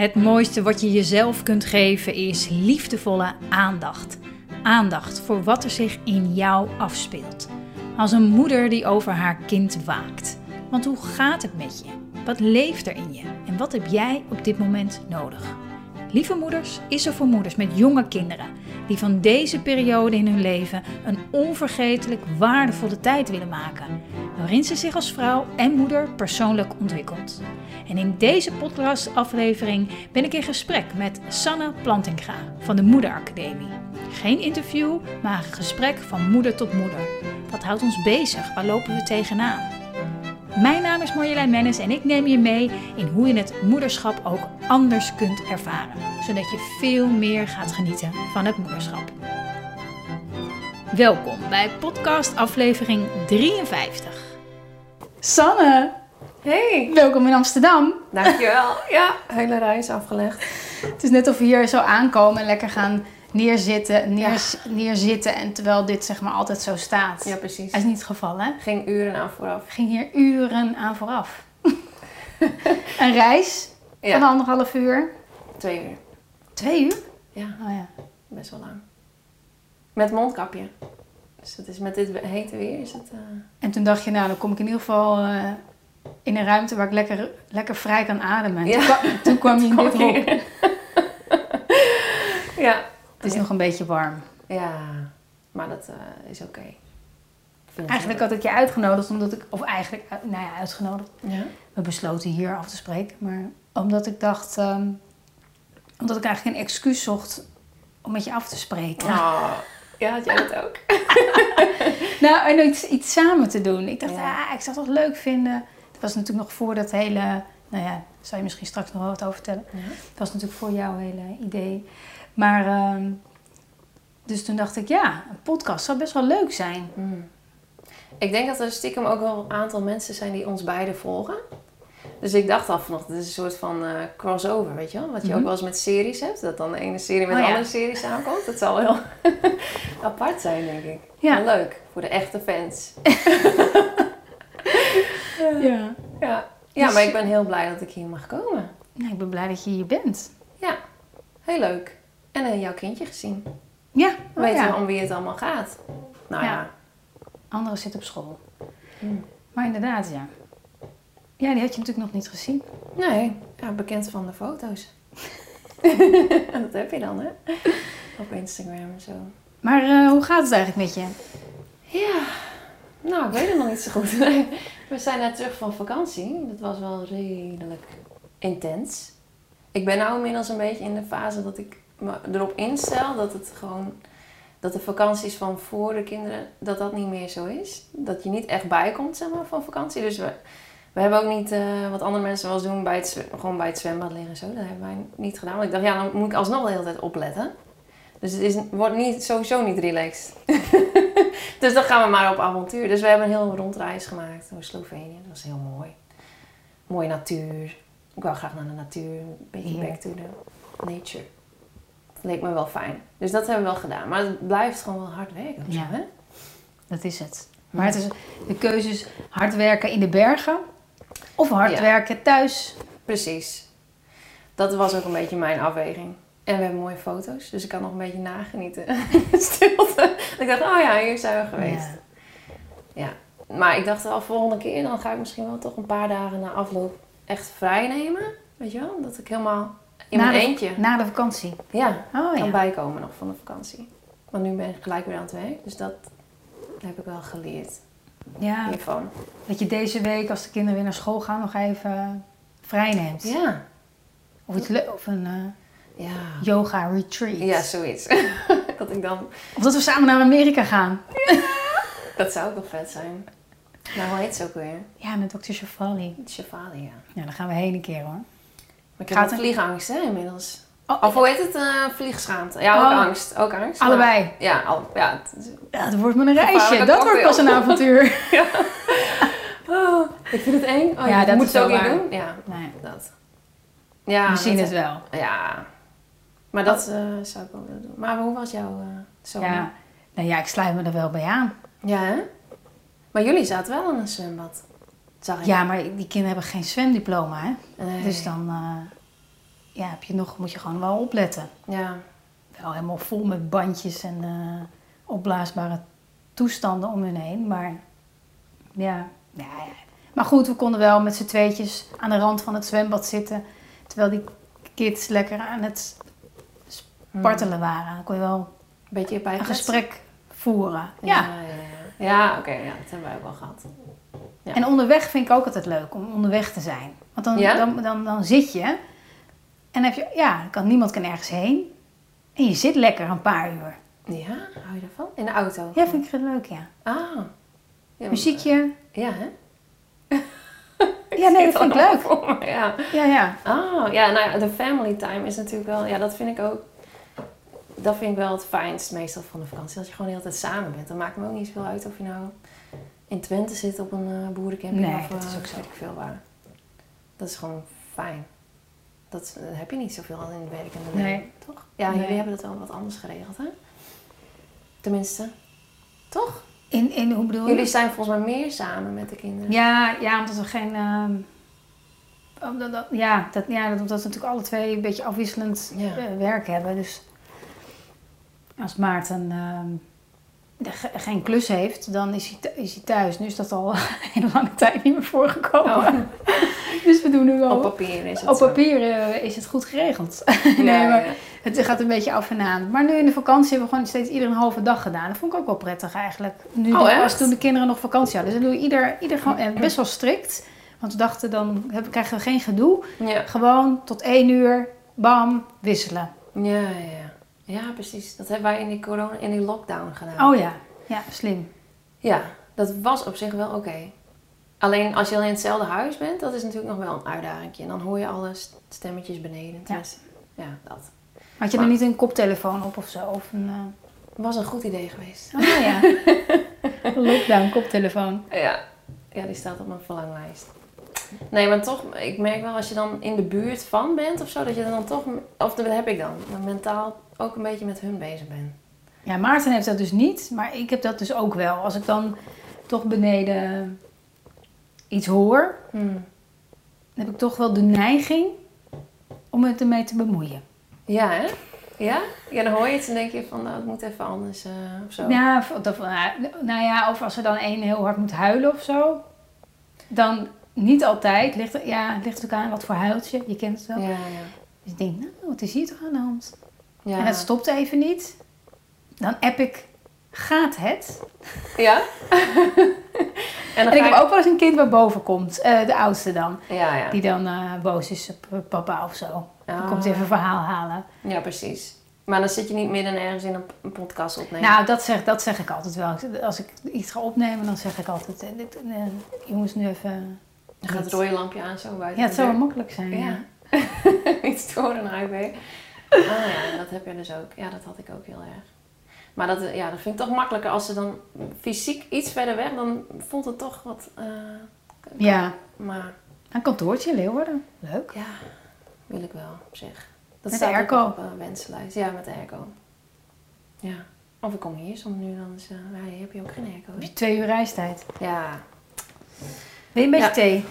Het mooiste wat je jezelf kunt geven is liefdevolle aandacht. Aandacht voor wat er zich in jou afspeelt. Als een moeder die over haar kind waakt. Want hoe gaat het met je? Wat leeft er in je? En wat heb jij op dit moment nodig? Lieve Moeders is er voor moeders met jonge kinderen die van deze periode in hun leven een onvergetelijk waardevolle tijd willen maken, waarin ze zich als vrouw en moeder persoonlijk ontwikkelt. En in deze podcastaflevering ben ik in gesprek met Sanne Plantinga van de Moederacademie. Geen interview, maar een gesprek van moeder tot moeder. Wat houdt ons bezig? Waar lopen we tegenaan? Mijn naam is Marjolein Mennis en ik neem je mee in hoe je het moederschap ook anders kunt ervaren. Zodat je veel meer gaat genieten van het moederschap. Welkom bij podcast aflevering 53. Sanne, Hey, welkom in Amsterdam. dankjewel. Ja, hele reis afgelegd. Het is net of we hier zo aankomen en lekker gaan neerzitten, neers, neerzitten. En terwijl dit zeg maar altijd zo staat. Ja, precies. Dat is niet het geval hè? Ging uren aan vooraf. Ging hier uren aan vooraf. een reis van Ja, anderhalf uur. twee uur. Twee uur? Ja, Oh ja. best wel lang. Met mondkapje. Dus het is met dit hete weer is het... eh, En toen dacht je, nou dan kom ik in ieder geval eh, in een ruimte waar ik lekker, lekker vrij kan ademen. En Ja. Toen, kwam, toen kwam je in dit hok. ja. Het is nog een beetje warm. Ja, maar dat eh, is oké. Eigenlijk had ik je uitgenodigd omdat ik, of eigenlijk, eh, nou ja, uitgenodigd. Ja? We besloten hier af te spreken, maar omdat ik dacht, ehm, omdat ik eigenlijk een excuus zocht om met je af te spreken. Oh, ja, had jij dat ook? Nou, en iets, iets samen te doen. Ik dacht, Ja. ah, ik zou het toch leuk vinden. Het was natuurlijk nog voor dat hele, nou ja, zal je misschien straks nog wel wat over vertellen. Ja. Het was natuurlijk voor jouw hele idee. Maar, ehm, dus toen dacht ik, ja, een podcast zou best wel leuk zijn. Hmm. Ik denk dat er stiekem ook wel een aantal mensen zijn die ons beiden volgen. Dus ik dacht al vanochtend, het is een soort van eh, crossover, weet je wel? Wat je Mhm. ook wel eens met series hebt. Dat dan de ene serie met Oh de ja. andere serie samenkomt. Dat zal wel apart zijn, denk ik. Ja. Leuk, voor de echte fans. Ja. Ja. ja, Dus- maar ik ben heel blij dat ik hier mag komen. Nou, ik ben blij dat je hier bent. Ja, heel leuk. En eh, jouw kindje gezien. Ja, We oh weten ja. om wie het allemaal gaat. Nou ja. Ja. Anderen zitten op school. Hmm. Maar inderdaad, ja. Ja, die had je natuurlijk nog niet gezien. Nee, ja, bekend van de foto's. en dat heb je dan, hè? Op Instagram en zo. Maar eh, hoe gaat het eigenlijk met je? Ja, nou, ik weet het nog niet zo goed. We zijn net terug van vakantie. Dat was wel redelijk intens. Ik ben nou inmiddels een beetje in de fase dat ik me erop instel dat het gewoon... Dat de vakanties van voor de kinderen, dat dat niet meer zo is. Dat je niet echt bijkomt, zeg maar, van vakantie. Dus we, we hebben ook niet, eh, wat andere mensen wel eens doen, bij het, gewoon bij het zwembad liggen en zo. Dat hebben wij niet gedaan. Want ik dacht, ja, dan moet ik alsnog de hele tijd opletten. Dus het is, wordt niet, sowieso niet relaxed. dus dan gaan we maar op avontuur. Dus we hebben een heel rondreis gemaakt door Slovenië. Dat was heel mooi. Mooie natuur. Ik wou graag naar de natuur. Een beetje back to the nature. Leek me wel fijn. Dus dat hebben we wel gedaan. Maar het blijft gewoon wel hard werken. Ja. hè? Dat is het. Maar het is de keuze is hard werken in de bergen of hard Ja. werken thuis. Precies. Dat was ook een beetje mijn afweging. En we hebben mooie foto's, dus ik kan nog een beetje nagenieten. Stilte. Ik dacht, oh ja, hier zijn we geweest. Ja. Ja. Maar ik dacht al, volgende keer dan ga ik misschien wel toch een paar dagen na afloop echt vrij nemen. Weet je wel? Dat ik helemaal in Na mijn de- eentje Na de vakantie. ja, Oh kan ja. bijkomen nog van de vakantie. Want nu ben ik gelijk weer aan het werk. Dus dat heb ik wel geleerd Ja, hiervan. dat je deze week als de kinderen weer naar school gaan nog even vrij neemt. Ja. Of, iets le- of een eh, Ja. yoga retreat. Ja, zoiets. dat ik dan... Of dat we samen naar Amerika gaan. Dat zou ook wel vet zijn. Nou, hoe heet ze ook weer? Ja, met dokter Shafali. Chevali, ja. Ja, dan gaan we heen een keer hoor. Ik Gaat heb vliegangst, hè, inmiddels. Oh, Of hoe heet het? eh vliegschaamte. Ja, ook Oh. angst. Ook angst. Allebei. Maar- ja, al, ja. het Ja, dat wordt me een reisje. Dat wordt pas een avontuur. Oh, ik vind het eng. Oh, Ja, je dat moet het ook niet doen. Ja, Nee, dat. Ja, we zien dat- het wel. Ja. Maar dat eh, zou ik wel willen doen. Maar hoe was jouw uh, zomer? Ja. Nou ja, ik sluit me er wel bij aan. Ja, hè? Maar jullie zaten wel in een zwembad. Zag ik. Ja, maar die kinderen hebben geen zwemdiploma, hè? Nee. Dus dan... eh, ja, heb je nog, moet je gewoon wel opletten. Ja. Wel helemaal vol met bandjes en eh, opblaasbare toestanden om hun heen. Maar ja, ja, ja. Maar goed, we konden wel met z'n tweetjes aan de rand van het zwembad zitten. Terwijl die kids lekker aan het spartelen waren. Dan kon je wel Beetje bij een gesprek voeren. Ja. Ja, ja, ja. ja oké, ja, dat hebben wij ook wel gehad. Ja. En onderweg vind ik ook altijd leuk om onderweg te zijn. Want dan, Ja? dan, dan, dan zit je en heb je, ja, kan, niemand kan ergens heen. En je zit lekker een paar uur. Ja, hou je daarvan? In de auto? Ja, vind ik het leuk, ja. Ah. Ja, Muziekje. Ja, hè? Ja, nee, dat vind ik leuk. leuk. Ja. Ja, ja. Ah, ja, nou ja, de family time is natuurlijk wel... Ja, dat vind ik ook... Dat vind ik wel het fijnst meestal van de vakantie. Als je gewoon de hele tijd samen bent. Dan maakt het me ook niet zoveel uit of je nou in Twente zit op een eh boerencamping. Nee, of dat is eh, ook zo. weet ik veel waar. Dat is gewoon fijn. Dat, dat heb je niet zoveel al in het werk en de Nee. leven, toch? Ja, Nee. jullie hebben het wel wat anders geregeld, hè? Tenminste. Toch? In, in, hoe bedoel je? Jullie zijn volgens mij meer samen met de kinderen. Ja, ja, omdat we geen... ehm, omdat dat, ja, dat, ja, dat, omdat we natuurlijk alle twee een beetje afwisselend Ja. eh, werk hebben. Dus als Maarten ehm, geen klus heeft, dan is hij, is hij thuis. Nu is dat al een hele lange tijd niet meer voorgekomen. Oh. Dus we doen nu wel... Op papier is het Op zo. papier eh, is het goed geregeld. Ja, nee, maar ja. het gaat een beetje af en aan. Maar nu in de vakantie hebben we gewoon steeds ieder een halve dag gedaan. Dat vond ik ook wel prettig eigenlijk. Nu Oh, was toen de kinderen nog vakantie hadden. Dus dan doe je ieder, ieder gewoon, en best wel strikt. Want we dachten, dan hebben, krijgen we geen gedoe. Ja. Gewoon tot één uur, bam, wisselen. Ja, ja, ja. Precies. Dat hebben wij in die corona, in die lockdown gedaan. Oh ja, ja, slim. Ja, dat was op zich wel oké. Alleen als je dan in hetzelfde huis bent, dat is natuurlijk nog wel een uitdaging. En dan hoor je alle st- stemmetjes beneden. Ja. Dus, ja, dat. Had je Maar- er niet een koptelefoon op of zo? Of een, eh, Was een goed idee geweest. Oh ja, lockdown koptelefoon. Ja. ja, die staat op mijn verlanglijst. Nee, maar toch, ik merk wel als je dan in de buurt van bent of zo, dat je dan toch, of dat heb ik dan, mentaal ook een beetje met hun bezig ben. Ja, Maarten heeft dat dus niet, maar ik heb dat dus ook wel. Als ik dan toch beneden iets hoor, Hmm. dan heb ik toch wel de neiging om het ermee te bemoeien. Ja, hè? Ja? Ja, dan hoor je het en denk je van, nou, het moet even anders eh, of zo. Ja, of, of, nou ja, of als er dan één heel hard moet huilen of zo, dan niet altijd. Ligt er, ja, het ligt ook aan wat voor huiltje, je kent het wel. Ja, ja. Dus ik denk, nou, wat is hier toch aan de hand? Ja. En het stopt even niet. Dan app ik, gaat het? Ja? en dan En ik heb ook wel eens een kind waar boven komt, eh, de oudste dan. Ja, ja. Die dan eh, boos is op papa of zo. Dan Ah. komt even een verhaal halen. Ja, precies. Maar dan zit je niet midden ergens in een, podcast opnemen. Nou, dat zeg, dat zeg ik altijd wel. Als ik iets ga opnemen, dan zeg ik altijd... eh, jongens, nu even... dan gaat het rode lampje aan zo buiten Ja, het zou wel makkelijk zijn. Ja. Ja. niet storen naar Ah ja, dat heb je dus ook. Ja, dat had ik ook heel erg. Maar dat, eh, ja, dat vind ik toch makkelijker als ze dan fysiek iets verder weg, dan voelt het toch wat... eh, ja. maar Een kantoortje, Leeuwarden. Leuk. ja, wil ik wel op zich. Dat Met ook airco. op een wenslijst. Ja, met de airco. Ja. Of ik kom hier soms nu, dan is, eh ja, hier heb je ook geen airco. Heb je twee uur reistijd. Ja. Wil je een beetje Ja. thee?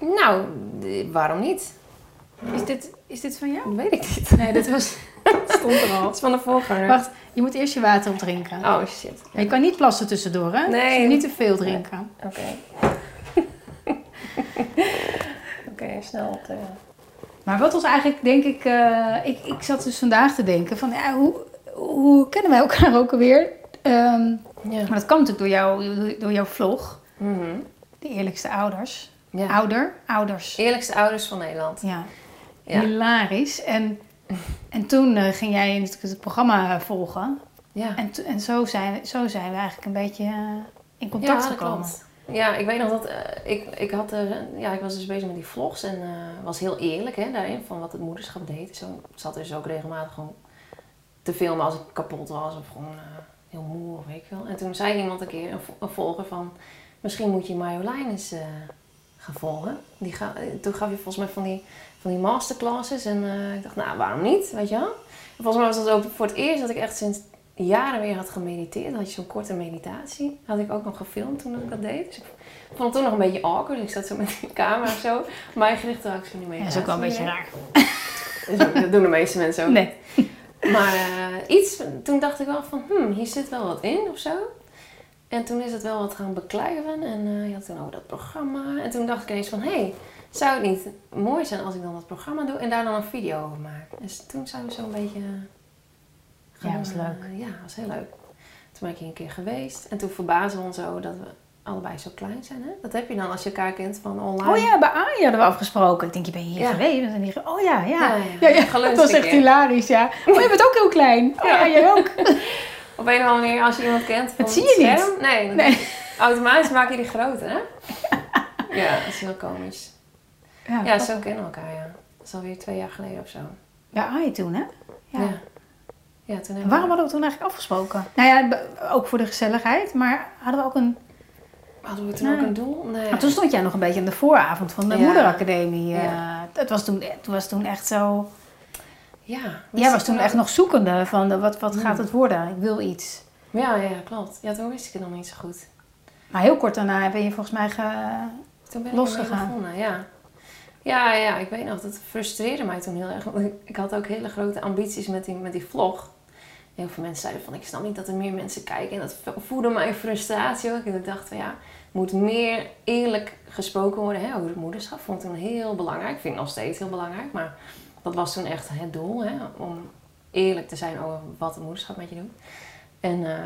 Nou, waarom niet? Is dit, is dit van jou? Dat weet ik niet. Nee, dit was... stond er al. Het is van de voorganger. Wacht, je moet eerst je water opdrinken. Oh shit. Je kan niet plassen tussendoor, hè? Nee. Dus niet te veel drinken. Oké. Oké, snel op de... Maar wat was eigenlijk, denk ik, eh, ik... Ik zat dus vandaag te denken van... Ja, hoe, hoe kennen wij elkaar ook alweer? Ehm, Ja. maar dat kwam natuurlijk door, jou, door jouw vlog. Mhm. De eerlijkste ouders. ja. Ouder? Ouders. Eerlijkste ouders van Nederland. Ja. Ja. Hilarisch. En, en toen eh, ging jij natuurlijk het programma volgen. Ja. En, en zo, zijn, zo zijn we eigenlijk een beetje eh, in contact ja, gekomen. klopt. Ja, ik weet nog dat eh, ik, ik, had, ja, ik was dus bezig met die vlogs en was heel eerlijk hè, daarin van wat het moederschap deed. Zo ik zat dus ook regelmatig gewoon te filmen als ik kapot was of gewoon heel moe of weet ik veel. En toen zei iemand een keer, een, vo- een volger van, misschien moet je Marjolein eens gaan volgen. Die ga, toen gaf je volgens mij van die, van die masterclasses en eh, ik dacht, nou waarom niet, weet je wel. En volgens mij was dat ook voor het eerst dat ik echt sinds jaren weer had gemediteerd. Dan had je zo'n korte meditatie. Had ik ook nog gefilmd toen ik dat deed. Dus ik vond het toen nog een beetje awkward. Ik zat zo met die camera of zo. Maar gericht raak ik zo niet mee. Ja, dat is ook wel een beetje raar. Dus dat doen de meeste mensen ook. Nee. Maar eh, iets, toen dacht ik wel van, hmm, hier zit wel wat in of zo. En toen is het wel wat gaan beklijven. En eh, je had toen ook dat programma. En toen dacht ik ineens van, hé, hey, zou het niet mooi zijn als ik dan dat programma doe en daar dan een video over maak? Dus toen zijn we zo'n beetje... Ja, was eh, leuk. ja, was heel leuk. Toen ben ik hier een keer geweest. En toen verbazen we ons zo dat we allebei zo klein zijn. Hè? Dat heb je dan als je elkaar kent van online. Oh ja, bij Arie hadden we afgesproken. Ik denk, je bent hier Ja. geweest. We zijn hier... Oh ja, ja. Ja, Ja, ja. Het was echt hilarisch, ja. Oh, je bent ook heel klein. Oh ja, jij ook. Op een of andere manier, als je iemand kent van Dat zie je niet. Nee, Nee. automatisch maak je die groter, hè? Ja, dat is heel komisch. Ja, Ja, zo kennen we elkaar, ja. Dat is alweer twee jaar geleden of zo. Bij Arie toen, hè? Ja. Ja. Ja, toen waarom we... hadden we toen eigenlijk afgesproken? Nou ja, ook voor de gezelligheid. Maar hadden we ook een... Hadden we toen ook een doel? Nee. Maar toen stond jij nog een beetje aan de vooravond van de Ja. moederacademie. eh. Ja. Het, was toen, het was toen echt zo... Ja. Jij was toen echt nog zoekende van de, wat, wat Hmm. gaat het worden? Ik wil iets. Ja, ja, klopt. Ja, toen wist ik het nog niet zo goed. Maar heel kort daarna ben je volgens mij ge... Toen ben ik Losgegaan. begonnen, ja. Ja, ja, ik weet nog, dat frustreerde mij toen heel erg. Want ik, had ook hele grote ambities met die, met die vlog. Heel veel mensen zeiden van, ik snap niet dat er meer mensen kijken. En dat vo- voedde mijn frustratie ook. En ik dacht van, ja, moet meer eerlijk gesproken worden hè, over het moederschap. Vond ik toen heel belangrijk. Ik vind het nog steeds heel belangrijk. Maar dat was toen echt het doel, hè, om eerlijk te zijn over wat het moederschap met je doet. En, eh,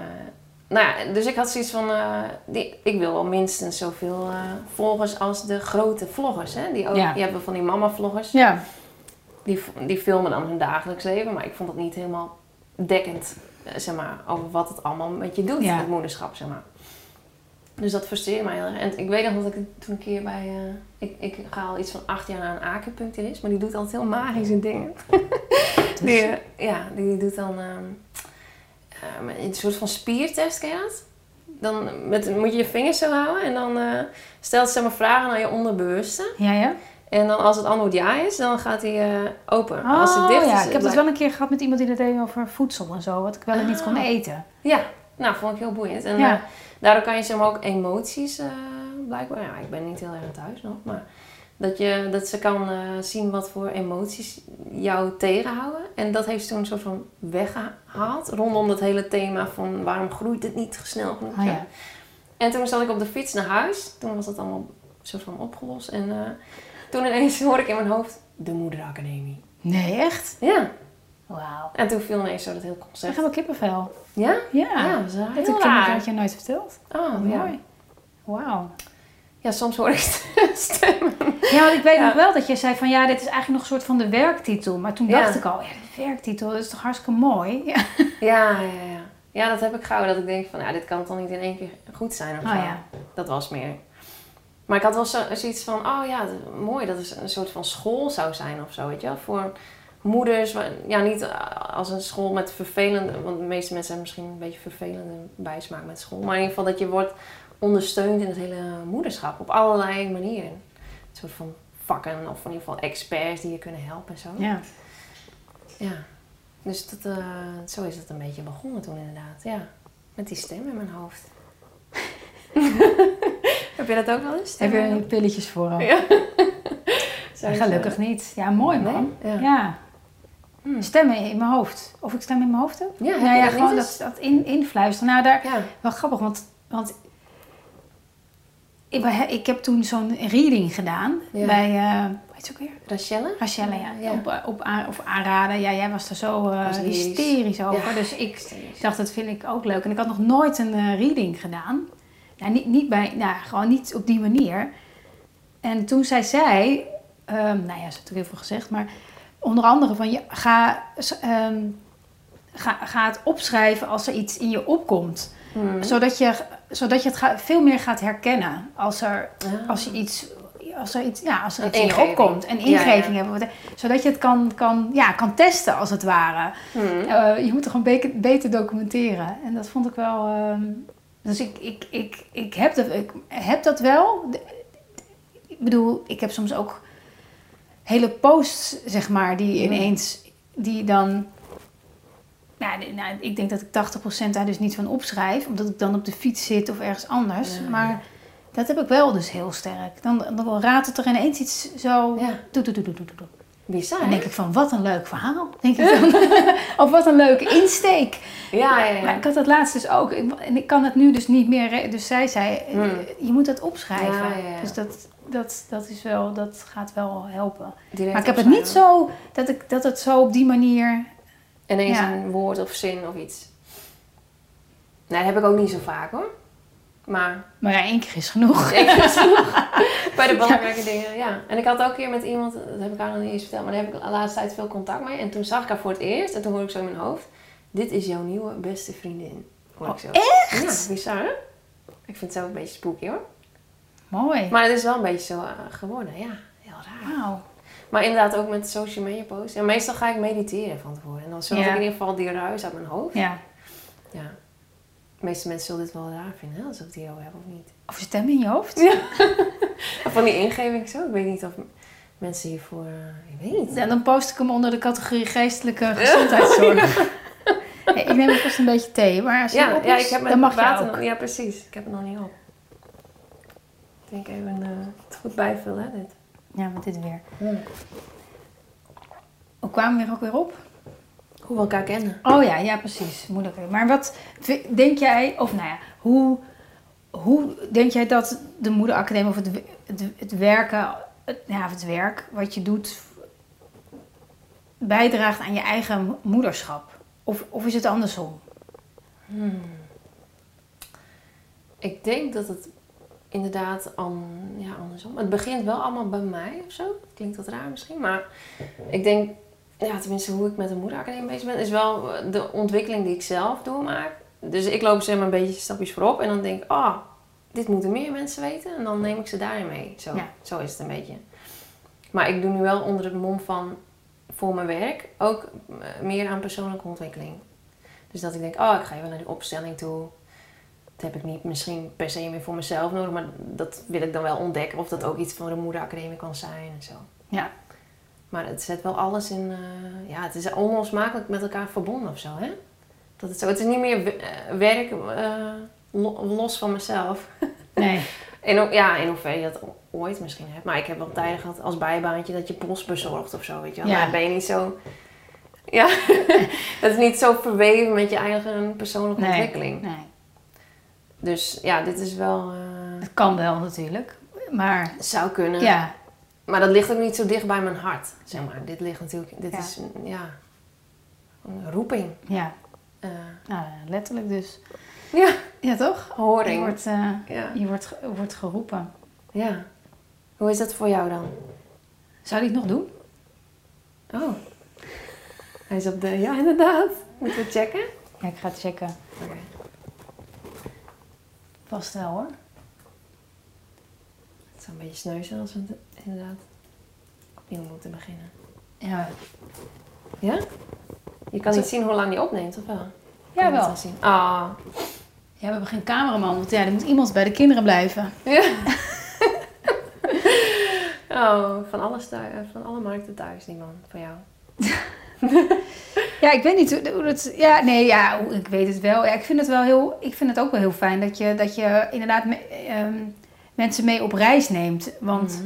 nou ja, dus ik had zoiets van, eh, die, ik wil wel minstens zoveel eh, volgers als de grote vloggers. Hè? Die ook, Ja. Je hebt van die mama-vloggers, Ja. die, die filmen dan hun dagelijks leven. Maar ik vond dat niet helemaal dekkend, eh, zeg maar, over wat het allemaal met je doet, Ja. het moederschap, zeg maar. Dus dat frustreerde mij heel erg. En ik weet nog dat ik toen een keer bij... ik, ik ga al iets van acht jaar naar een acupuncturist, maar die doet altijd heel magische dingen. die, ja, die doet dan ehm, eh, een soort van spiertest, ken je dat? Dan met, moet je je vingers zo houden en dan eh, stelt ze maar vragen naar je onderbewuste. Ja, ja? En dan als het antwoord ja is, dan gaat hij eh, open. Oh, als het dicht is, ja. Ik heb dat wel een keer gehad met iemand die dat deed over voedsel en zo. Wat ik wel en niet kon Ah. eten. Ja, nou, vond ik heel boeiend. En Ja. eh, daardoor kan je zeg maar ook emoties blijkbaar... Ja, ik ben niet heel erg thuis nog, maar... Dat, je, dat ze kan eh, zien wat voor emoties jou tegenhouden. En dat heeft ze toen een soort van weggehaald. Rondom dat hele thema van waarom groeit het niet snel genoeg. Oh, ja. En toen zat ik op de fiets naar huis. Toen was dat allemaal soort van opgelost. En eh, toen ineens hoorde ik in mijn hoofd de moederacademie. Nee, echt? Ja. Wauw. En toen viel ineens zo dat heel Ik concept. heb wel kippenvel. Ja? Ja. Ja, dat is dat heel heb ik je nooit verteld. Oh, ja. mooi. Wauw. Ja, soms hoor ik stemmen. Ja, want ik weet Ja. nog wel dat je zei van ja, dit is eigenlijk nog een soort van de werktitel. Maar toen Ja. dacht ik al, ja, de werktitel, dat is toch hartstikke mooi? Ja. Ja, ja, ja. Ja, dat heb ik gauw. Dat ik denk van, ja, dit kan toch niet in één keer goed zijn of Oh zo. ja. Dat was meer. Maar ik had wel zo, zoiets van, oh ja, mooi dat het een soort van school zou zijn of zo, weet je wel. Voor moeders, ja, niet als een school met vervelende, want de meeste mensen hebben misschien een beetje vervelende bijsmaak met school. Maar in ieder geval dat je wordt ondersteund in het hele moederschap op allerlei manieren. Een soort van vakken of in ieder geval experts die je kunnen helpen en zo. Ja. Ja, dus dat, eh, zo is het een beetje begonnen toen inderdaad. Ja, met die stem in mijn hoofd. Heb je dat ook wel eens? Heb je pilletjes voor? Ja. Gelukkig niet. Ja, mooi Nee? man. Ja. Ja. Hmm. Stemmen in mijn hoofd. Of ik stem in mijn hoofd heb? Ja, heb nou ja, gewoon dat, dat in, influisteren. Nou, daar, Ja. wel grappig, want, want ik, ik heb toen zo'n reading gedaan Ja. bij, eh hoe heet ze ook weer? Rachelle? Rachelle, ja. Ja. Op, eh, op, of aanraden. Ja, jij was er zo eh, Was hysterisch over. Dus ik dacht, dat vind ik ook leuk. En ik had nog nooit een reading gedaan. Nou, niet, niet bij, nou, gewoon niet op die manier. En toen zei zij, ehm, nou ja, ze heeft natuurlijk heel veel gezegd, maar onder andere van, je, ga, ehm, ga, ga het opschrijven als er iets in je opkomt. Hmm. Zodat je, zodat je het ga- veel meer gaat herkennen als er, Ah. als je iets, als er iets, ja, als er iets in je opkomt. Een ingeving ja. hebben. Zodat je het kan, kan, ja, kan testen als het ware. Hmm. Eh, je moet het gewoon beter, documenteren. En dat vond ik wel. ehm, dus ik, ik, ik, ik, heb dat, ik heb dat wel. Ik bedoel, ik heb soms ook hele posts, zeg maar, die Mm. ineens. die dan. Nou, nou, ik denk dat ik 80% daar dus niet van opschrijf, omdat ik dan op de fiets zit of ergens anders. Ja. Maar dat heb ik wel dus heel sterk. Dan, dan raadt het er ineens iets zo. Ja. Doe, doe, doe, doe, doe, doe. Bizar, Dan hè? denk ik van, wat een leuk verhaal. Denk ik dan. of wat een leuke insteek. Ja, ja, ja. Maar ik had het laatst dus ook. ik- En ik kan het nu dus niet meer... Dus zij zei, Hmm. je moet het opschrijven. Ja. Dus dat, dat, dat, is wel, dat gaat wel helpen. Direct Maar ik heb het niet zo dat, ik, dat het zo op die manier... Ineens Ja. een woord of zin of iets. Nee, dat heb ik ook niet zo vaak hoor. Maar Maar ja, één keer is genoeg. ik was nog bij de belangrijke dingen, ja. En ik had ook een keer met iemand, dat heb ik haar nog niet eens verteld, maar daar heb ik de laatste tijd veel contact mee. En toen zag ik haar voor het eerst en toen hoorde ik zo in mijn hoofd, dit is jouw nieuwe beste vriendin. Hoor ik Oh, zo. echt? Ja, bizar hè? Ik vind het zelf een beetje spooky hoor. Mooi. Maar het is wel een beetje zo eh, geworden, ja. Heel raar. Wauw. Maar inderdaad ook met social media posts. En meestal ga ik mediteren van tevoren. En dan Ja. ik in ieder geval die ruis uit mijn hoofd. Ja. Ja. De meeste mensen zullen dit wel raar vinden, hè, als ik het hierover heb of niet. Of stem in je hoofd? Ja. Van die ingeving zo. Ik weet niet of mensen hiervoor... eh, ik weet niet. En dan post ik hem onder de categorie geestelijke gezondheidszorg. Hey, ik neem alvast een beetje thee, maar als je Ja, op ja, is, ik heb dan mag je water ook. nog... Ja, precies. Ik heb het nog niet op. Ik denk even eh, het goed bijvullen, hè, dit. Ja, met dit weer. Hoe kwamen we er ook weer op? Hoe we elkaar kennen. Oh ja, ja, precies. Moeilijk. Maar wat denk jij, of nou ja, hoe, hoe denk jij dat de moederacademie of het, het, het werken, het, ja, het werk wat je doet, bijdraagt aan je eigen moederschap? Of, of is het andersom? Ik denk dat het inderdaad an, ja, andersom. Het begint wel allemaal bij mij of zo. Klinkt wat raar misschien. Maar ik denk, ja, tenminste hoe ik met de moederacademie bezig ben, is wel de ontwikkeling die ik zelf doormaak. Dus ik loop zeg maar een beetje stapjes voorop en dan denk ik, ah, dit moeten meer mensen weten. En dan neem ik ze daarin mee. Zo, Ja. zo is het een beetje. Maar ik doe nu wel onder het mom van voor mijn werk ook eh, meer aan persoonlijke ontwikkeling. Dus dat ik denk, oh, ik ga even naar die opstelling toe. Dat heb ik niet misschien per se meer voor mezelf nodig, maar dat wil ik dan wel ontdekken. Of dat ook iets van de moederacademie kan zijn en zo. Ja. Maar het zet wel alles in, eh, ja, het is onlosmakelijk met elkaar verbonden of zo, hè? Dat het zo, het is niet meer eh, werk eh, lo- los van mezelf. Nee. En ook, ja, in hoeverre je dat ooit misschien hebt. Maar ik heb wel tijden gehad als bijbaantje dat je post bezorgt of zo, weet je wel. Ja. Maar ben je niet zo... Ja, het is niet zo verweven met je eigen persoonlijke Nee. ontwikkeling. nee. Dus ja, dit is wel... eh, Het kan wel natuurlijk. Maar zou kunnen. ja, Maar dat ligt ook niet zo dicht bij mijn hart, zeg maar. Dit ligt natuurlijk... Dit Ja. is, ja... Een roeping. ja. eh Nou, letterlijk dus. ja, Ja, toch? Je horing. wordt, eh, Ja. je wordt, wordt geroepen. ja. Hoe is dat voor jou dan? Zou die het nog doen? Oh. Hij is op de... Ja, inderdaad. Moeten we checken? Ja, ik ga het checken. Oké. Wel hoor. Het zou een beetje sneu zijn als we het inderdaad opnieuw moeten beginnen. Ja, Ja? Je kan niet zien hoe lang die opneemt, of wel? Het wel zien? Ah. ja, we hebben geen cameraman, want ja, er moet iemand bij de kinderen blijven. Ja. oh, van, alles thuis, van alle markten thuis, die man. Van jou. Ja, ik weet niet hoe, het... Ja, nee, ja, ik weet het wel. Ja, ik vind het wel heel... Ik vind het ook wel heel fijn dat je, dat je inderdaad me- ehm, mensen mee op reis neemt. Want,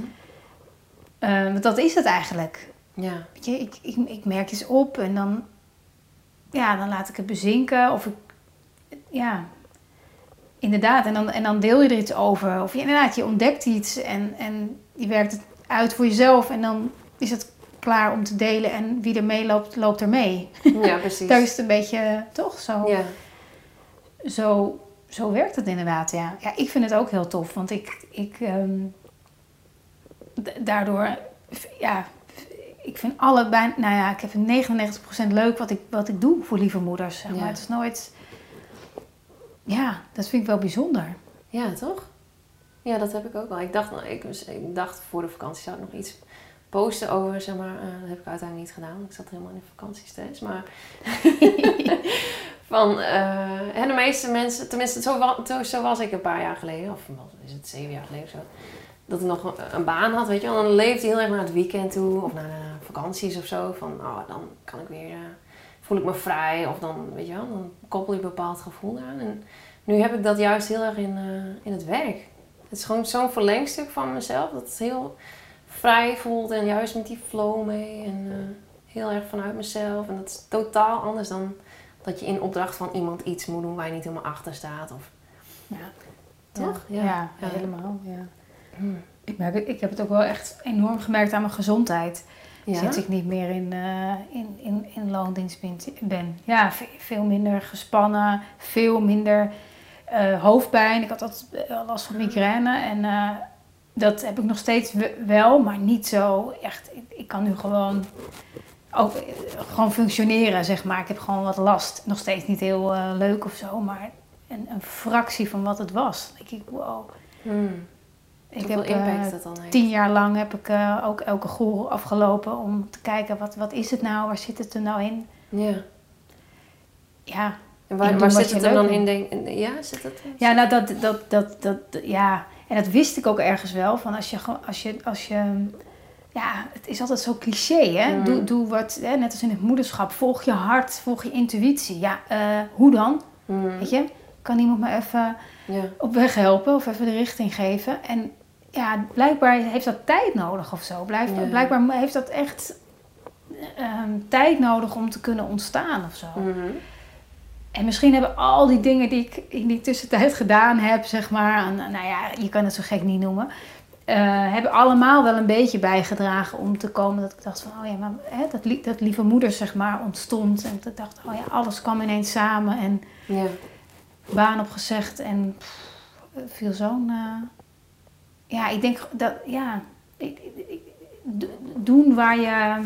want dat is het eigenlijk. Ja. Weet je, ik, ik, ik merk iets op en dan... Ja, dan laat ik het bezinken. Of ik... Ja... Inderdaad, en dan, en dan deel je er iets over. Of je, inderdaad, je ontdekt iets en, en je werkt het uit voor jezelf. En dan is het klaar om te delen. En wie er mee loopt, loopt er mee. Ja, precies. Daar is het een beetje, toch? Zo, Ja. zo, zo werkt het inderdaad, ja. Ja, ik vind het ook heel tof. Want ik, ik ehm, daardoor, ja, ik vind alle bijna, nou ja, ik heb 99% leuk wat ik, wat ik doe voor lieve moeders. Zeg maar. Ja. Het is nooit, ja, dat vind ik wel bijzonder. Ja, toch? Ja, dat heb ik ook wel. Ik dacht, ik, ik dacht voor de vakantie zou ik nog iets posten over, zeg maar. eh, dat heb ik uiteindelijk niet gedaan. want Ik zat helemaal in vakantiestress. Maar van, eh, en de meeste mensen, tenminste zo, wa- zo, was ik een paar jaar geleden. Of is het, zeven jaar geleden of zo. Dat ik nog een, een baan had, weet je wel. Dan leefde je heel erg naar het weekend toe. Of naar de vakanties of zo. Van, oh, dan kan ik weer, eh, voel ik me vrij. Of dan, weet je wel, dan koppel je een bepaald gevoel aan. En nu heb ik dat juist heel erg in, in het werk. Het is gewoon zo'n verlengstuk van mezelf. Dat het heel vrij voelt en juist met die flow mee. En eh, heel erg vanuit mezelf. En dat is totaal anders dan dat je in opdracht van iemand iets moet doen waar je niet helemaal achter staat. Of, Ja. toch? Ja, ja, Ja. helemaal. Ja. Hmm. Ik, merk, ik heb het ook wel echt enorm gemerkt aan mijn gezondheid. Ja? Sinds ik niet meer in, eh, in, in, in loondienst ben. Ja, ve- veel minder gespannen, veel minder eh, hoofdpijn. Ik had altijd last van migraine en dat heb ik nog steeds we- wel, maar niet zo echt. Ik, ik kan nu gewoon ook eh, gewoon functioneren, zeg maar. Ik heb gewoon wat last. Nog steeds niet heel eh, leuk of zo, maar een, een fractie van wat het was. Dan denk ik, wow. Hmm. Ik heb impact dat dan heeft. tien jaar lang heb ik ook elke goal afgelopen om te kijken wat, wat is het nou, waar zit het er nou in? Ja. Ja, En Ik waar, zit je het er dan in? Denk, ja, zit het ja nou dat, dat, dat, dat, ja. En dat wist ik ook ergens wel, van als je, gewoon- als je, als je ja, het is altijd zo cliché, hè? Mhm. Doe, doe wat, hè? net als in het moederschap, volg je hart, volg je intuïtie. Ja, eh, hoe dan? Hmm. Weet je, kan iemand me even Ja. op weg helpen of even de richting geven. En ja, blijkbaar heeft dat tijd nodig of zo. Blijf, Ja. Blijkbaar heeft dat echt ehm, tijd nodig om te kunnen ontstaan of zo. Mhm. En misschien hebben al die dingen die ik in die tussentijd gedaan heb, zeg maar, nou ja, je kan het zo gek niet noemen, eh, hebben allemaal wel een beetje bijgedragen om te komen dat ik dacht van, oh ja, maar hè, dat, dat lieve moeder, zeg maar, ontstond. En dat ik dacht, oh ja, alles kwam ineens samen en Ja. baan opgezegd en pff, viel zo'n. eh, ja, ik denk dat, ja, ik, ik- doen waar je.